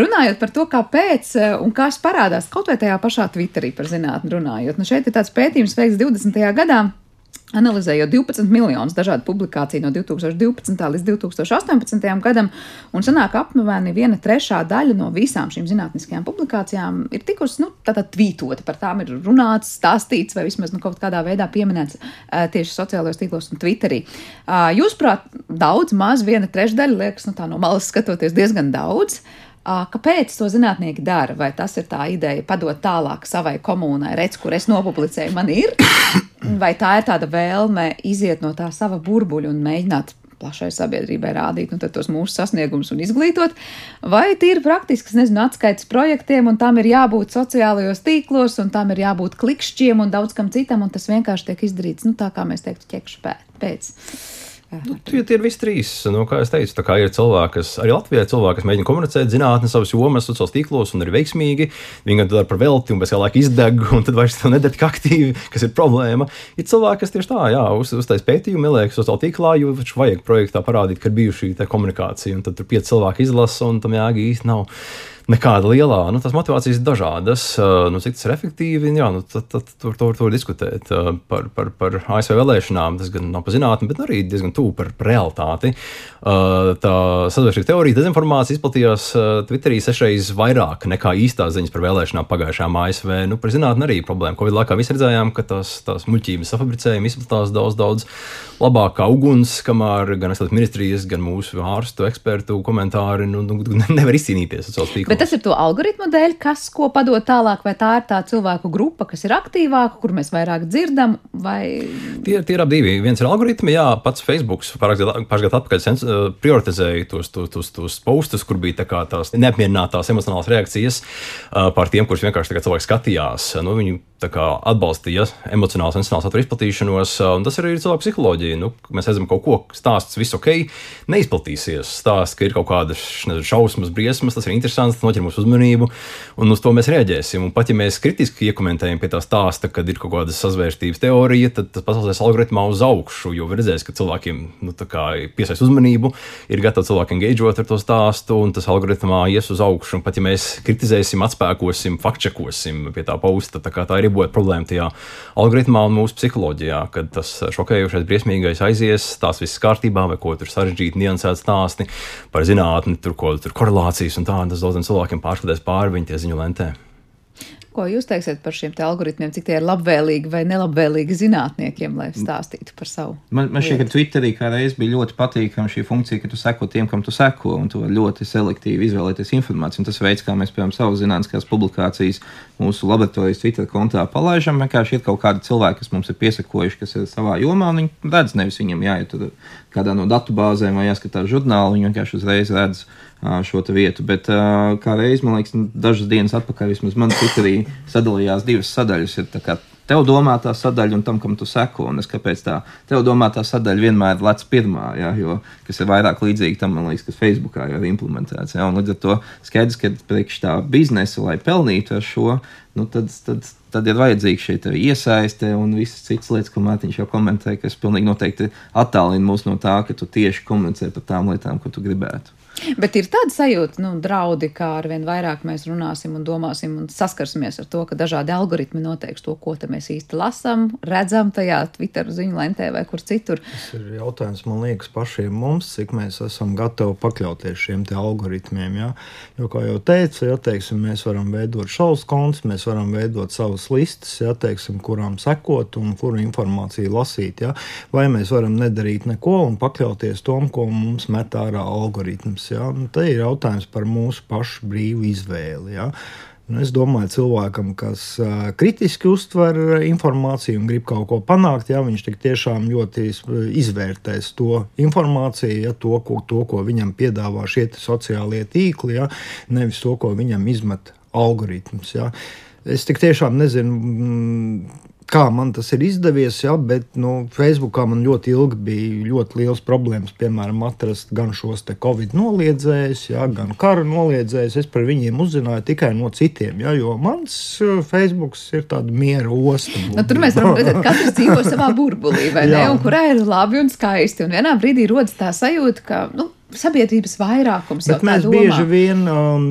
Runājot par to, kāpēc uh, un kas parādās kaut vai tajā pašā Twitterī par zinātnē runājot, nu šeit ir tāds pētījums veikts 20. gadā. Analizējot 12 miljonus dažādu publikāciju no 2012. līdz 2018. gadam, un sanāk apmēram viena trešā daļa no visām šīm zinātniskajām publikācijām ir tikusi nu, tvītota. Par tām ir runāts, stāstīts vai vismaz nu, kaut kādā veidā pieminēts uh, tieši sociālajos tīklos un Twitterī. Uh, Jūsuprāt, daudz, maz viena trešdaļa liekas nu, no malas skatoties diezgan daudz. Kāpēc to zinātnieki dara? Vai tas ir tā ideja padot tālāk savai komunai, redz, kur es nopublicēju, man ir? Vai tā ir tāda vēlme iziet no tā sava burbuļa un mēģināt plašai sabiedrībai rādīt nu, tos mūsu sasniegumus un izglītot, vai tīri praktisks, nezinu, atskaites projektiem, un tam ir jābūt sociālajos tīklos, un tam ir jābūt klikšķiem un daudz kam citam, un tas vienkārši tiek izdarīts, nu, tā kā mēs teiktu, ķekšu pēc. Nu, tie, tie ir visi trīs. Nu, kā jau teicu, ir cilvēki, kas arī Latvijā ir cilvēki, kas mēģina komunicēt zinātnē, savas jomas, sociālos tīklos un ir veiksmīgi. Viņi to dara par velti un pēc laika izdeg, un tad vairs to nedara tik aktīvi, kas ir problēma. Ir cilvēki, kas tieši tā, jā, uz, uztais pētījumu, ieliek sociālā tīklā, jo viņš vajag projektā parādīt, ka ir bijuši šī komunikācija, un tad tur pieci cilvēki izlasa, un tam jēga īsti nav nekāda lielā. Nu, tās motivācijas ir dažādas. Nu, cik tas ir efektīvi, jā, nu, tad, tad tur tur tur diskutēt par, par, par ASV vēlēšanām. Tas gan nav par zinātnē, bet arī diezgan tuvu par, realitāti. Tā sadarbības teorija, dezinformācija izplatījās Twitterī sešreiz vairāk nekā īstās ziņas par vēlēšanām pagājušajām ASV. Nu, par zinātnē arī problēma. Covid laikā mēs redzējām, ka tās, tās muļķības safabricējumi izplatās daudz, daudz labāk kā uguns, kamēr gan ministrijas, gan mūsu ārstu ekspertu komentāri nu, nu, nevar izcīnīties ar savu tīklu Bet tas ir to algoritmu dēļ, kas ko padod tālāk, vai tā ir tā cilvēku grupa, kas ir aktīvāka, kur mēs vairāk dzirdam, vai. Tie, tie ir ap divi. Viens ir algoritmi, jā, pats Facebook pāris gadu atpakaļ prioritizēja tos, tos, tos, tos postus, kur bija tā tās neapmierinātās emocionālās reakcijas uh, par tiem, kurus vienkārši cilvēki skatījās. Nu, viņi atbalstīja emocionālu sensitīvu saturu izplatīšanos, tas ir arī cilvēku psiholoģija. Nu, mēs redzam, ka kaut ko stāsts viss ok, neizplatīsies. Stāsts, ka ir kaut kādas nezinu, šausmas, briesmas, tas ir interesants, tas noķer mūsu uzmanību, un uz to mēs reaģēsim. Un pat ja mēs kritiski iekomentējam pie tā stāsta, kad ir kaut kāda sazvērstības teorija, tad tas pasaules algoritmā uz augšu, jo redzēs, ka cilvēkiem nu, piesaist uzmanību, ir gatavi cilvēki engaģot ar to stāstu, un tas algoritmā ies uz augšu. Un pat ja mēs kritizēsim, atspēkosim, faktčekosim pie tā pausta, tā, tā ir ir būtu problēma tajā algoritmā un mūsu psiholoģijā, kad tas šokējošais, briesmīgais aizies, tās viss kārtībā, vai ko tur sarežģīti, niansēti stāsti par zinātni, tur, ko, tur korelācijas un tā, un tas daudziem cilvēkiem pārskatās pāri viņu tie ziņu lentē. Ko jūs teiksiet par šiem algoritmiem, cik tie ir labvēlīgi vai nelabvēlīgi zinātniekiem, lai stāstītu par savu? Man, man šķiet, ka Twitterī kādreiz bija ļoti patīkama šī funkcija, ka tu seko tiem, kam tu seko, un tu vari ļoti selektīvi izvēlēties informāciju. Un tas veids, kā mēs, piemēram, savas zinātniskās publikācijas mūsu laboratorijas Twitter kontā palaidām, vienkārši ir kaut kādi cilvēki, kas mums ir piesakojuši, kas ir savā jomā, un viņi redz, nevis viņam jāiet kādā no datubāzēm vai jāskatās žurnālu, viņi vienkārši uzreiz redz šo vietu. Bet kā reiz, man liekas, dažas dienas atpakaļ vismaz man Twitterī sadalījās divas sadaļas. Ir tev domātā sadaļa un tam, kam tu seko. Un es kāpēc tā, tev domātā sadaļa vienmēr lec pirmā, ja, jo, kas ir vairāk līdzīga tam, liekas, kas Facebookā jau ir implementēts. Ja, līdz ar to skaidrs, ka priekš tā biznesa, lai pelnītu ar šo, nu, tad, tad, tad ir vajadzīga šī iesaiste un visas citas lietas, ko Mārtiņš jau komentēja, kas pilnīgi noteikti attālina mūs no tā, ka tu tieši komunicē par tām lietām, ko tu gribētu. Bet ir tāda sajūta, nu, draudi, kā ar vien vairāk mēs runāsim un domāsim un saskarsimies ar to, ka dažādi algoritmi noteiks to, ko mēs īsti lasām, redzam tajā Twitter ziņu lentē vai kur citur. Tas ir jautājums, man liekas, pašiem mums, cik mēs esam gatavi pakļauties šiem algoritmiem. Ja? Jo, kā jau teicu, ja, teiksim, mēs varam veidot šausmas kontus, mēs varam veidot savas listas, ja, teiksim, kurām sekot un kuru informāciju lasīt. Ja? Vai mēs varam nedarīt neko un pakļauties tom, ko mums met ārā algoritms. Ja? Nu, te ir jautājums par mūsu pašu brīvu izvēli. Ja? Nu, es domāju, cilvēkam, kas uh, kritiski uztver informāciju un grib kaut ko panākt, ja viņš tiešām ļoti izvērtēs to informāciju, ja, to, ko, to, ko viņam piedāvā šie sociālie tīkli, ja, nevis to, ko viņam izmet algoritms. Ja. Es tik tiešām nezinu. Kā man tas ir izdevies, ja, bet nu, Facebookā man ļoti ilgi bija ļoti liels problēmas, piemēram, atrast gan šos Covid noliedzējus, ja, gan kara noliedzējus. Es par viņiem uzzināju tikai no citiem, ja, jo mans uh, Facebook ir tāds miera osta. Nu, tur mēs varam redzēt, ka katrs dzīvo savā burbulī, vai ne? Un kurā ir labi un skaisti. Un vienā brīdī rodas tā sajūta, ka. Nu, sabiedrības vairākums. Bet mēs bieži vien um,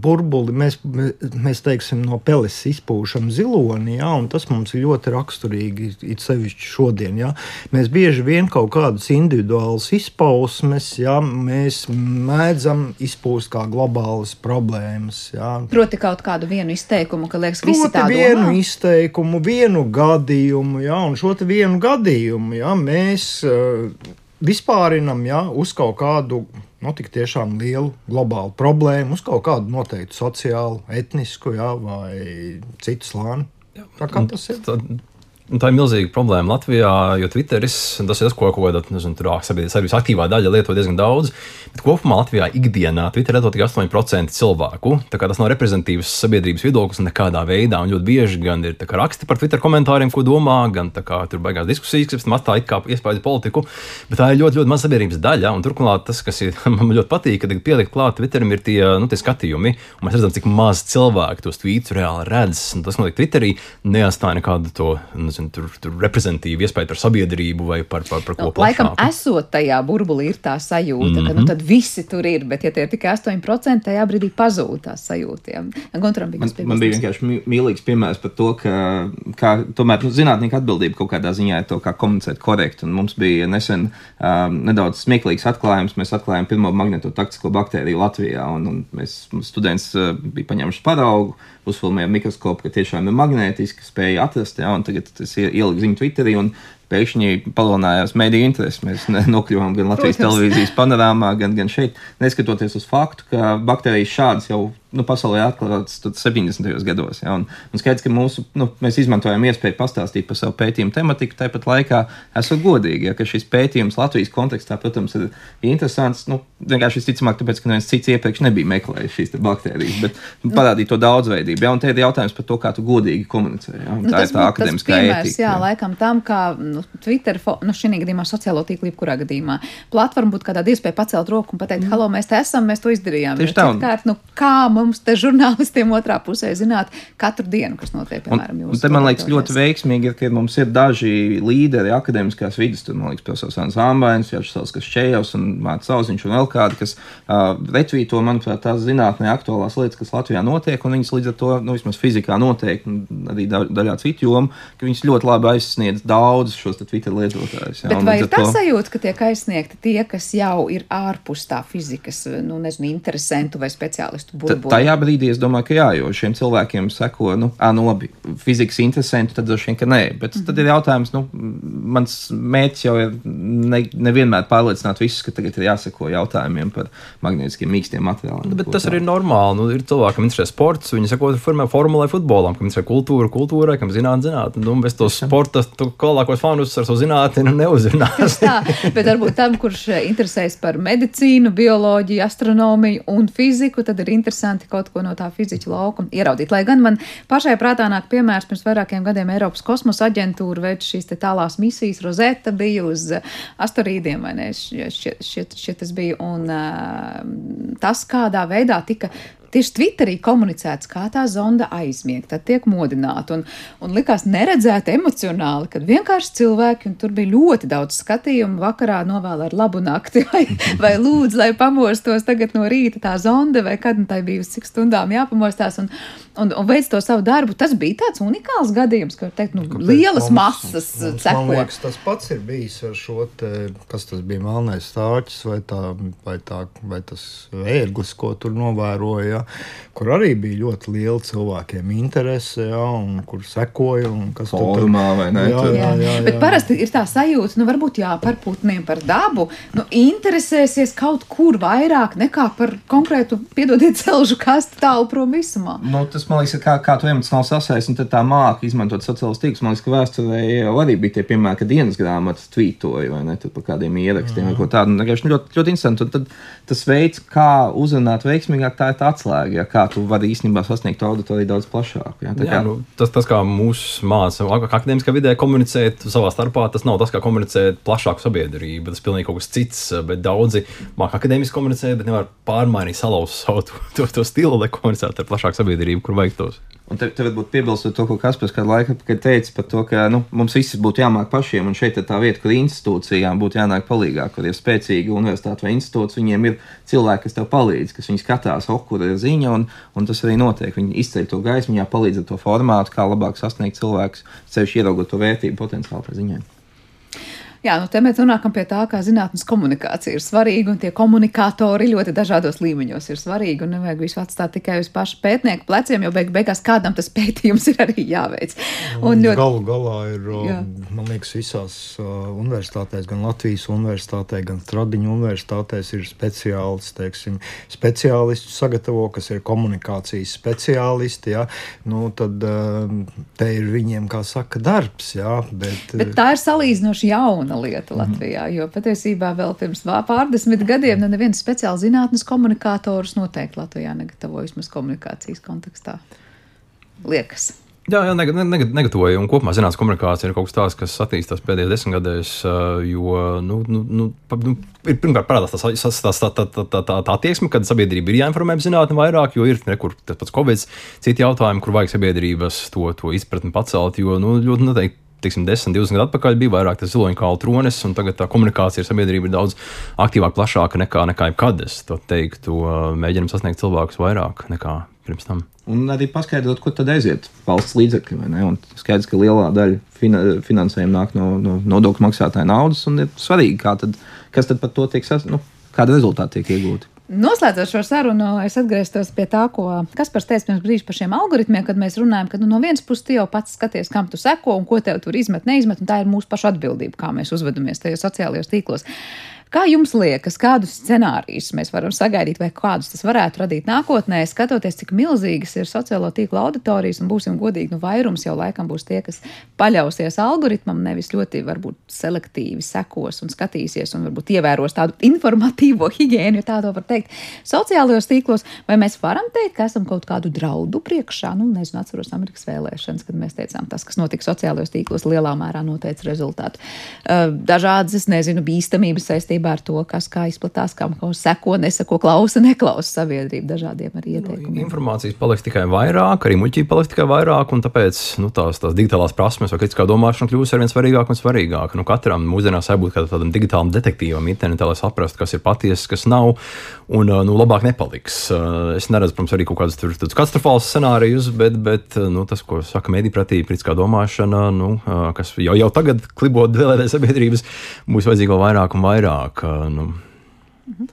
burbuli, mēs, mēs teiksim, no peles izpūšam ziloni, ja, un tas mums ir ļoti raksturīgi, it sevišķi šodien. Ja. Mēs bieži vien kaut kādas individuālas izpausmes, ja, mēs mēdzam izpūst kā globālas problēmas. Ja. Proti kaut kādu vienu izteikumu, ka liekas, visi tādu vienu domā? izteikumu, vienu gadījumu, ja, un šo vienu gadījumu, ja, mēs uh, vispārinam ja, uz kaut kādu nu, tik tiešām lielu globālu problēmu, uz kaut kādu noteiktu sociālu, etnisku ja, vai citu slāni. Tā kā tas ir. Tad Un tā ir milzīga problēma Latvijā, jo Twitteris tas ir tas, ko kaut kāda sabiedrības aktīvā daļa lieto diezgan daudz. Bet kopumā Latvijā ikdienā Twitter lieto tikai 8% cilvēku. Tas nav reprezentatīvs sabiedrības viedoklis nekādā veidā. Un ļoti bieži gan ir raksti par Twitter komentāriem, ko domā, gan kā, tur beigās diskusijas, kas atstāja kā iespēju politiku. Bet tā ir ļoti, ļoti maza sabiedrības daļa. Un turklāt tas, kas ir, man ļoti patīk, kad pielikt klāt Twitterim, ir tie, nu, tie skatījumi. Un mēs redzam, cik maz cilvēku tos tvītus reāli redz. Un tas, notiek Twitterī, neatstāja nekādu to. Nu, nezinu, tur, tur reprezentīvu iespēju par sabiedrību vai par, par, par ko nu, plašāku. Laikam, esot tajā burbulī, ir tā sajūta, mm -hmm. ka nu, mhm. tad visi tur ir, bet, ja tie ir tikai 8%, tajā brīdī pazūd tās sajūtām. Man, man bija vienkārši mīlīgs piemērs par to, ka kā, tomēr nu, zinātnieku atbildība kaut kādā ziņā ir to, kā komunicēt korekti. Un mums bija nesen um, nedaudz smieklīgs atklājums. Mēs atklājām pirmo magnetotaktisko baktēriju Latvijā, un, un mēs students uh, bija paņēmuši paraugu uzfilmējām mikroskopu, ka tiešām ir magnētiski, spēja atrast. Ja, tagad tas ieliku ziņu Twitterī. Pēkšņi palielinājās mediju interesi. Mēs nokļuvām gan Latvijas Protams. televīzijas panorāmā, gan, gan šeit, neskatoties uz faktu, ka baktērijas šādas jau nu, pasaulē atklāts 70. gados. Ja, un, un skaidrs, ka mūsu, nu, mēs izmantojam iespēju pastāstīt par savu pētījumu tematiku, tāpat laikā esot godīgi, ja, ka šis pētījums Latvijas kontekstā, protams, ir interesants. Nu, vienkārši visticamāk, tāpēc, ka neviens cits iepriekš nebija meklējis šīs baktērijas, bet nu, parādīt to daudzveidību. Ja, un te ir jautājums par to, kā tu godīgi komunicē. Ja, nu, tā ir tā akadēmiskā piemērs, ētika. Jā, jā, laikam tam, kā nu, Twitter, nu, šī gadījumā sociālo tīklu, jebkurā gadījumā, platforma būtu kādā iespēja pacelt roku un pateikt, mm. halo, mēs te esam, mēs to izdarījām. Tieši tā. Citkārt, nu, kā mums te žurnālistiem otrā pusē zināt katru dienu, kas notiek, piemēram, jūsu. Un te man liekas ļoti veiksmīgi, ka mums ir daži līderi akadēmiskās vidas, tur, man liekas, profesors Zāmbains, Jāčsals, kas Čējos un Mārts Sauziņš un vēl kādi, kas uh, retvīto, manuprāt, tās zinātnē aktuālās lietas, kas Latvijā notiek, un viņas līdz ar to, nu, vismaz fizikā notiek, un arī da daļā citu jomu, ka viņas ļoti labi aizsniedz daudz šos Twitter lietotājus. Bet vai ir tā to... sajūta, ka tiek aizsniegti tie, kas jau ir ārpus tā fizikas, nu, nezinu, interesantu vai speciālistu burbuļu? Tajā brīdī es domāju, ka jā, jo šiem cilvēkiem seko, nu, ā, nu labi, fizikas interesanti, tad droši vien, ka nē. Bet mm -hmm. tad ir jautājums, nu, mans mērķis jau ir ne, nevienmēr pārliecināt visus, ka tagad ir jāseko jautājumiem par magnētiskiem mīkstiem materiāliem. Bet tas arī ir normāli. Nu, ir cilvēkam interesē sports, viņi seko formulai futbolam, kam interesē kultūra, kultūrai, kam zināt, zināt. Nu, bez to sporta, tu kolākos fanus ar savu zinātni nu, neuzrunās. tā, bet varbūt tam, kurš interesēs par medicīnu, bioloģiju, astronomiju un fiziku, tad ir interesanti kaut ko no tā fiziķa laukuma ieraudzīt. Lai gan man pašai prātā nāk piemērs, pirms vairākiem gadiem Eiropas kosmosa aģentūra veids šīs tālās misijas. Rozeta bija uz asteroīdiem, vai ne? Šķiet, šķiet, šķiet tas bija. Un uh, tas, kādā veidā tika tieši Twitterī komunicēts, kā tā zonda aizmieg, tad tiek modināta. Un, un likās neredzēt emocionāli, kad vienkārši cilvēki, un tur bija ļoti daudz skatījumu, vakarā novēl ar labu nakti, vai, vai lūdzu, lai pamostos tagad no rīta tā zonda, vai kad nu tai bija uz cik stundām jāpamostās. Un, un, un veic to savu darbu. Tas bija tāds unikāls gadījums, ka teikt, nu, Kāpēc lielas mums, masas mums, ceko. Man liekas, tas pats ir bijis ar šo, te, kas tas bija melnais stāķis vai, tā, vai, tā, vai tas ērglis, ko tur novēroja, ja, kur arī bija ļoti liela cilvēkiem interese, ja, un kur sekoja. Un kas Formā, tur ne? Jā, jā, jā, jā, jā. Bet parasti ir tā sajūta, nu varbūt jā, par putniem, par dabu, nu interesēsies kaut kur vairāk nekā par konkrētu, piedodiet, celžu kastu tālu prom visumā. Nu, tas man liekas, kā, kā tu emocionāli sasaist, un tā māca izmantot sociālos tīklus. Man liekas, ka vēsturē jau arī bija tie piemēri, ka dienas grāmatas tvītoja vai ne par kādiem ierakstiem mm. vai ko tādu. Ļoti, ļoti, ļoti interesanti. Un tad tas veids, kā uzrunāt veiksmīgāk, tā ir tā atslēga, ja, kā tu vari īstenībā sasniegt auditoriju daudz plašāk. Ja, jā, kā... nu, tas, tas, kā mūsu māca, akadēmiskā vidē komunicēt savā starpā, tas nav tas, kā komunicēt plašāku sabiedrību. Tas pilnīgi kaut kas cits, bet daudzi māca akadēmiski komunicēt, bet nevar pārmainīt, salauzt savu to, to, to stilu, lai komunicētu ar plašāku sabiedrību, kur vajag tos. Un te, te varbūt piebilstot to, ko Kaspars kādu laiku teica par to, ka nu, mums visiem būtu jāmāk pašiem, un šeit ir tā vieta, kur institūcijām būtu jānāk palīdzīgāk, kur ir spēcīga universitāte vai institūts, viņiem ir cilvēki, kas tev palīdz, kas viņi skatās, oh, kur ir ziņa, un, un tas arī notiek. Viņi izceļ to gaismu, viņi palīdz ar to formātu, kā labāk sasniegt cilvēkus, sevišķi ieraugot to vērtību potenciāli tajā ziņā. Jā, nu te mēs nonākam pie tā, kā zinātnes komunikācija ir svarīga, un tie komunikatori ļoti dažādos līmeņos ir svarīgi, un nevajag visu atstāt tikai uz pašu pētnieku pleciem, jo beig beigās kādam tas pētījums ir arī jāveic. Un ļoti... Galu galā ir, jā. man liekas, visās uh, universitātēs, gan Latvijas universitātē, gan Stradiņu universitātēs ir speciālisti, teiksim, speciālisti sagatavo, kas ir komunikācijas speciālisti, jā, nu tad uh, te ir viņiem, kā saka, darbs, jā, bet... Bet tā ir salīdzinoši jauna jauna lieta mhm. Latvijā. Jo patiesībā vēl pirms pārdesmit gadiem nu, neviens speciāli zinātnes komunikators noteikti Latvijā negatavoja vismaz komunikācijas kontekstā. Liekas. Jā, jā negatavoju. Un kopumā zinātnīs komunikācija ir kaut kas tāds, kas attīstās pēdējos desmitgadēs. Jo, nu, nu, nu, nu, ir pirmkārt parādās tā, tā, tā, tā, tā, tā, tā attieksme, kad sabiedrība ir jāinformē par zinātnē vairāk, jo ir nekur tas pats Covid, citi jautājumi, kur vajag sabiedrības to, to izpratni pacelt. Jo nu, ļoti noteikti tiksim, 10, 20 gadu atpakaļ bija vairāk tas ziloņa kālu tronis, un tagad tā komunikācija ar sabiedrību ir daudz aktīvāka, plašāka nekā, nekā jebkad. Es to teiktu, mēģinam sasniegt cilvēkus vairāk nekā pirms tam. Un arī paskaidrot, kur tad aiziet valsts līdzekļi. Skaidrs, ka lielā daļa fina, finansējuma nāk no, no nodokļu maksātāja naudas, un ir svarīgi, tad, kas tad par to tiek sasniegts, nu, kāda rezultāta tiek iegūta. Noslēdzot šo sarunu, es atgrieztos pie tā, ko Kaspars teica pirms brīža par šiem algoritmiem, kad mēs runājam, ka nu, no vienas puses tu jau pats skaties, kam tu seko un ko tev tur izmet, neizmet, un tā ir mūsu paša atbildība, kā mēs uzvedamies tajos sociālajos tīklos. Kā jums liekas, kādus scenārijus mēs varam sagaidīt, vai kādus tas varētu radīt nākotnē, skatoties, cik milzīgas ir sociālo tīklu auditorijas, un būsim godīgi, nu vairums jau laikam būs tie, kas paļausies algoritmam, nevis ļoti varbūt selektīvi sekos un skatīsies un varbūt ievēros tādu informatīvo higiēnu, ja tā to var teikt, sociālajos tīklos, vai mēs varam teikt, ka esam kaut kādu draudu priekšā, nu, nezinu, atceros Amerikas vēlēšanas, kad mēs teicām, tas, kas notika sociālajos tīklos, lielā mērā noteica rezultātu. Dažādas, es nezinu, bīstamības saistības saistībā ar to, kas kā izplatās, kam kas seko, neseko, klausa, neklausa sabiedrība dažādiem arī nu, ieteikumiem. Informācijas paliks tikai vairāk, arī muļķība paliks tikai vairāk, un tāpēc nu, tās, tās digitālās prasmes vai kritiskā domāšana kļūs ar vien svarīgāk un svarīgāk. Nu, katram mūsdienās jābūt tādam digitālam detektīvam internetā, lai saprastu, kas ir patiesa, kas nav, un nu, labāk nepaliks. Es neredzu, protams, arī kaut kādus katastrofālus scenārijus, bet, bet nu, tas, ko saka medīpratība, kritiskā domāšana, nu, kas jau, jau tagad klibot vēlētē sabiedrības, būs vajadzīga vēl vairāk un vairāk tālāk. Nu. Mhm.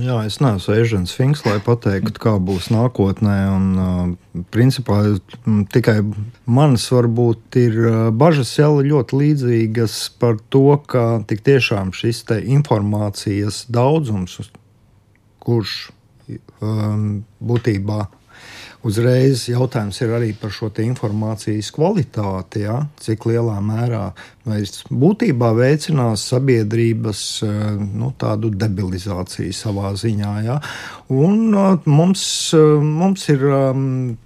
Jā, es neesmu Ežens Finks, lai pateiktu, kā būs nākotnē. Un, principā tikai manas varbūt ir bažas jau ļoti līdzīgas par to, ka tik tiešām šis informācijas daudzums, kurš um, būtībā Uzreiz jautājums ir arī par šo informācijas kvalitāti, ja? cik lielā mērā mēs būtībā veicinās sabiedrības eh, nu, tādu debilizāciju savā ziņā. Ja? Un eh, mums, eh, mums ir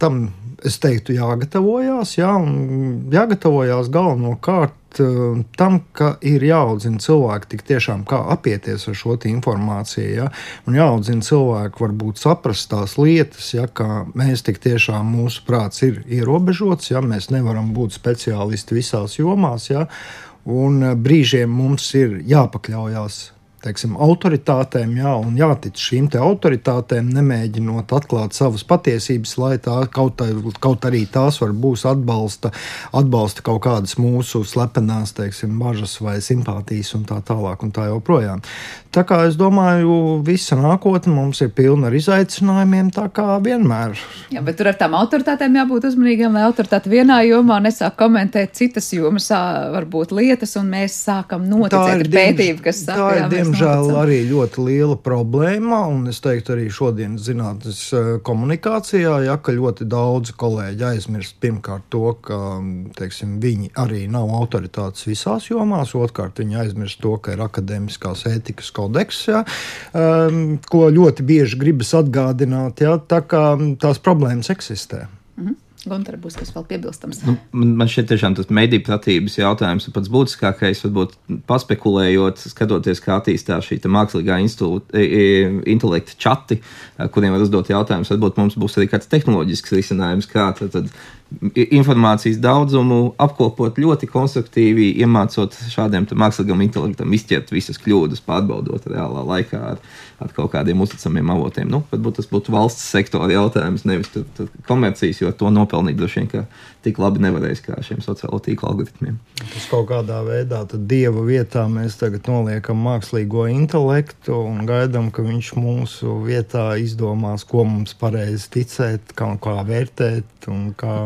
tam, es teiktu, jāgatavojās, ja? jāgatavojās galvenokārt Uh, tam, ka ir jāaudzina cilvēki tik tiešām kā apieties ar šo informāciju, ja? un jāaudzina cilvēki varbūt saprast tās lietas, ja kā mēs tik tiešām mūsu prāts ir ierobežots, ja mēs nevaram būt speciālisti visās jomās, ja? un uh, brīžiem mums ir jāpakļaujas teiksim, autoritātēm, jā, un jātic šīm autoritātēm, nemēģinot atklāt savas patiesības, lai tā kaut, kaut arī tās var būt atbalsta, atbalsta kaut kādas mūsu slepenās, teiksim, bažas vai simpātijas un tā tālāk un tā joprojām. Tā kā es domāju, visa nākotne mums ir pilna ar izaicinājumiem, tā kā vienmēr. Jā, bet tur ar tām autoritātēm jābūt uzmanīgiem, lai autoritāte vienā jomā nesāk komentēt citas jomas, varbūt lietas, un mēs sākam noticēt pētījumu, kas saka, jā, diemžēl arī ļoti liela problēma, un es teiktu, arī šodienas zinātnes eh, komunikācijā, ja ka ļoti daudzi kolēģi aizmirst pirmkārt to, ka teiksim, viņi arī nav autoritātes visās jomās, otrkārt viņi aizmirst to, ka ir akadēmiskās ētikas kodeks, ja, um, ko ļoti bieži gribas atgādināt, ja, tā kā tās problēmas eksistē. Mm -hmm. Gunter, būs kas vēl piebilstams? Nu, man šķiet, tiešām tas mediju pratības jautājums ir pats būtiskākais. Varbūt paspekulējot, skatoties, kā attīstās šī mākslīgā intelekta čati, kuriem var uzdot jautājumus, varbūt mums būs arī kāds tehnoloģisks risinājums, kā tad, tad informācijas daudzumu apkopot ļoti konstruktīvi, iemācot šādiem mākslīgam intelektam izķert visas kļūdas, pārbaudot reālā laikā ar, ar kaut kādiem uzticamiem avotiem. Nu, varbūt tas būtu valsts sektora jautājums, nevis tad, tad komercijas, jo to nopelnīt droši vien tik labi nevarēs kā šiem sociālo tīklu algoritmiem. Tas kaut kādā veidā dieva vietā mēs tagad noliekam mākslīgo intelektu un gaidām, ka viņš mūsu vietā izdomās, ko mums pareizi ticēt, kā, kā vērtēt un kā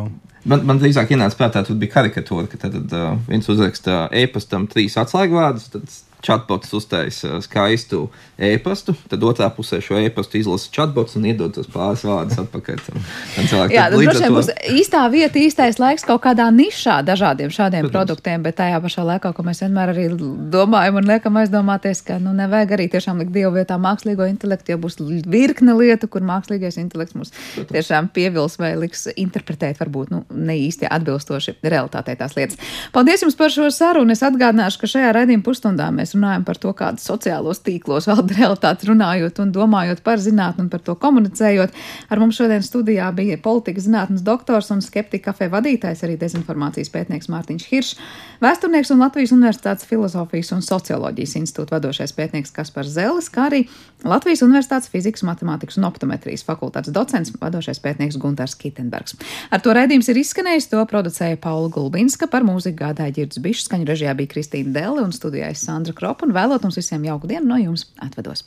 Man, man drīzāk ienāca prātā, ka bija karikatūra, ka tad, uh, viens uzraksta e-pastam trīs atslēgvārdus, tad chatbots uztaisa skaistu e-pastu, tad otrā pusē šo e-pastu izlasa chatbots un iedod tos pāris vārdus atpakaļ. Tam, tam. Jā, tad droši vien būs īstā vieta, īstais laiks kaut kādā nišā dažādiem šādiem Protams. produktiem, bet tajā pašā laikā, ko mēs vienmēr arī domājam un liekam aizdomāties, ka nu, nevajag arī tiešām likt dievu vietā mākslīgo intelektu, jo būs virkne lietu, kur mākslīgais intelekts mums Protams. tiešām pievils vai liks interpretēt varbūt nu, ne īsti atbilstoši realitātei tās lietas. Paldies jums par šo sarunu. Es atgādināšu, ka šajā raidījuma pusstundā mēs mēs runājam par to, kādas sociālos tīklos valda realitātes runājot un domājot par zinātni un par to komunicējot. Ar mums šodien studijā bija politikas zinātnes doktors un skeptika kafē vadītājs, arī dezinformācijas pētnieks Mārtiņš Hiršs, vēsturnieks un Latvijas Universitātes filozofijas un socioloģijas institūta vadošais pētnieks Kaspars Zelis, kā arī Latvijas Universitātes fizikas, matemātikas un optometrijas fakultātes docents, vadošais pētnieks Guntars Kitenbergs. Ar to raidījums ir izskanējis, to producēja Paula Gulbinska, par mūziku gādāja Girds Bišs, skaņu režijā bija Kristīna Delle un studijā Sandra Kropa un vēlot mums visiem jauku dienu no jums atvedos.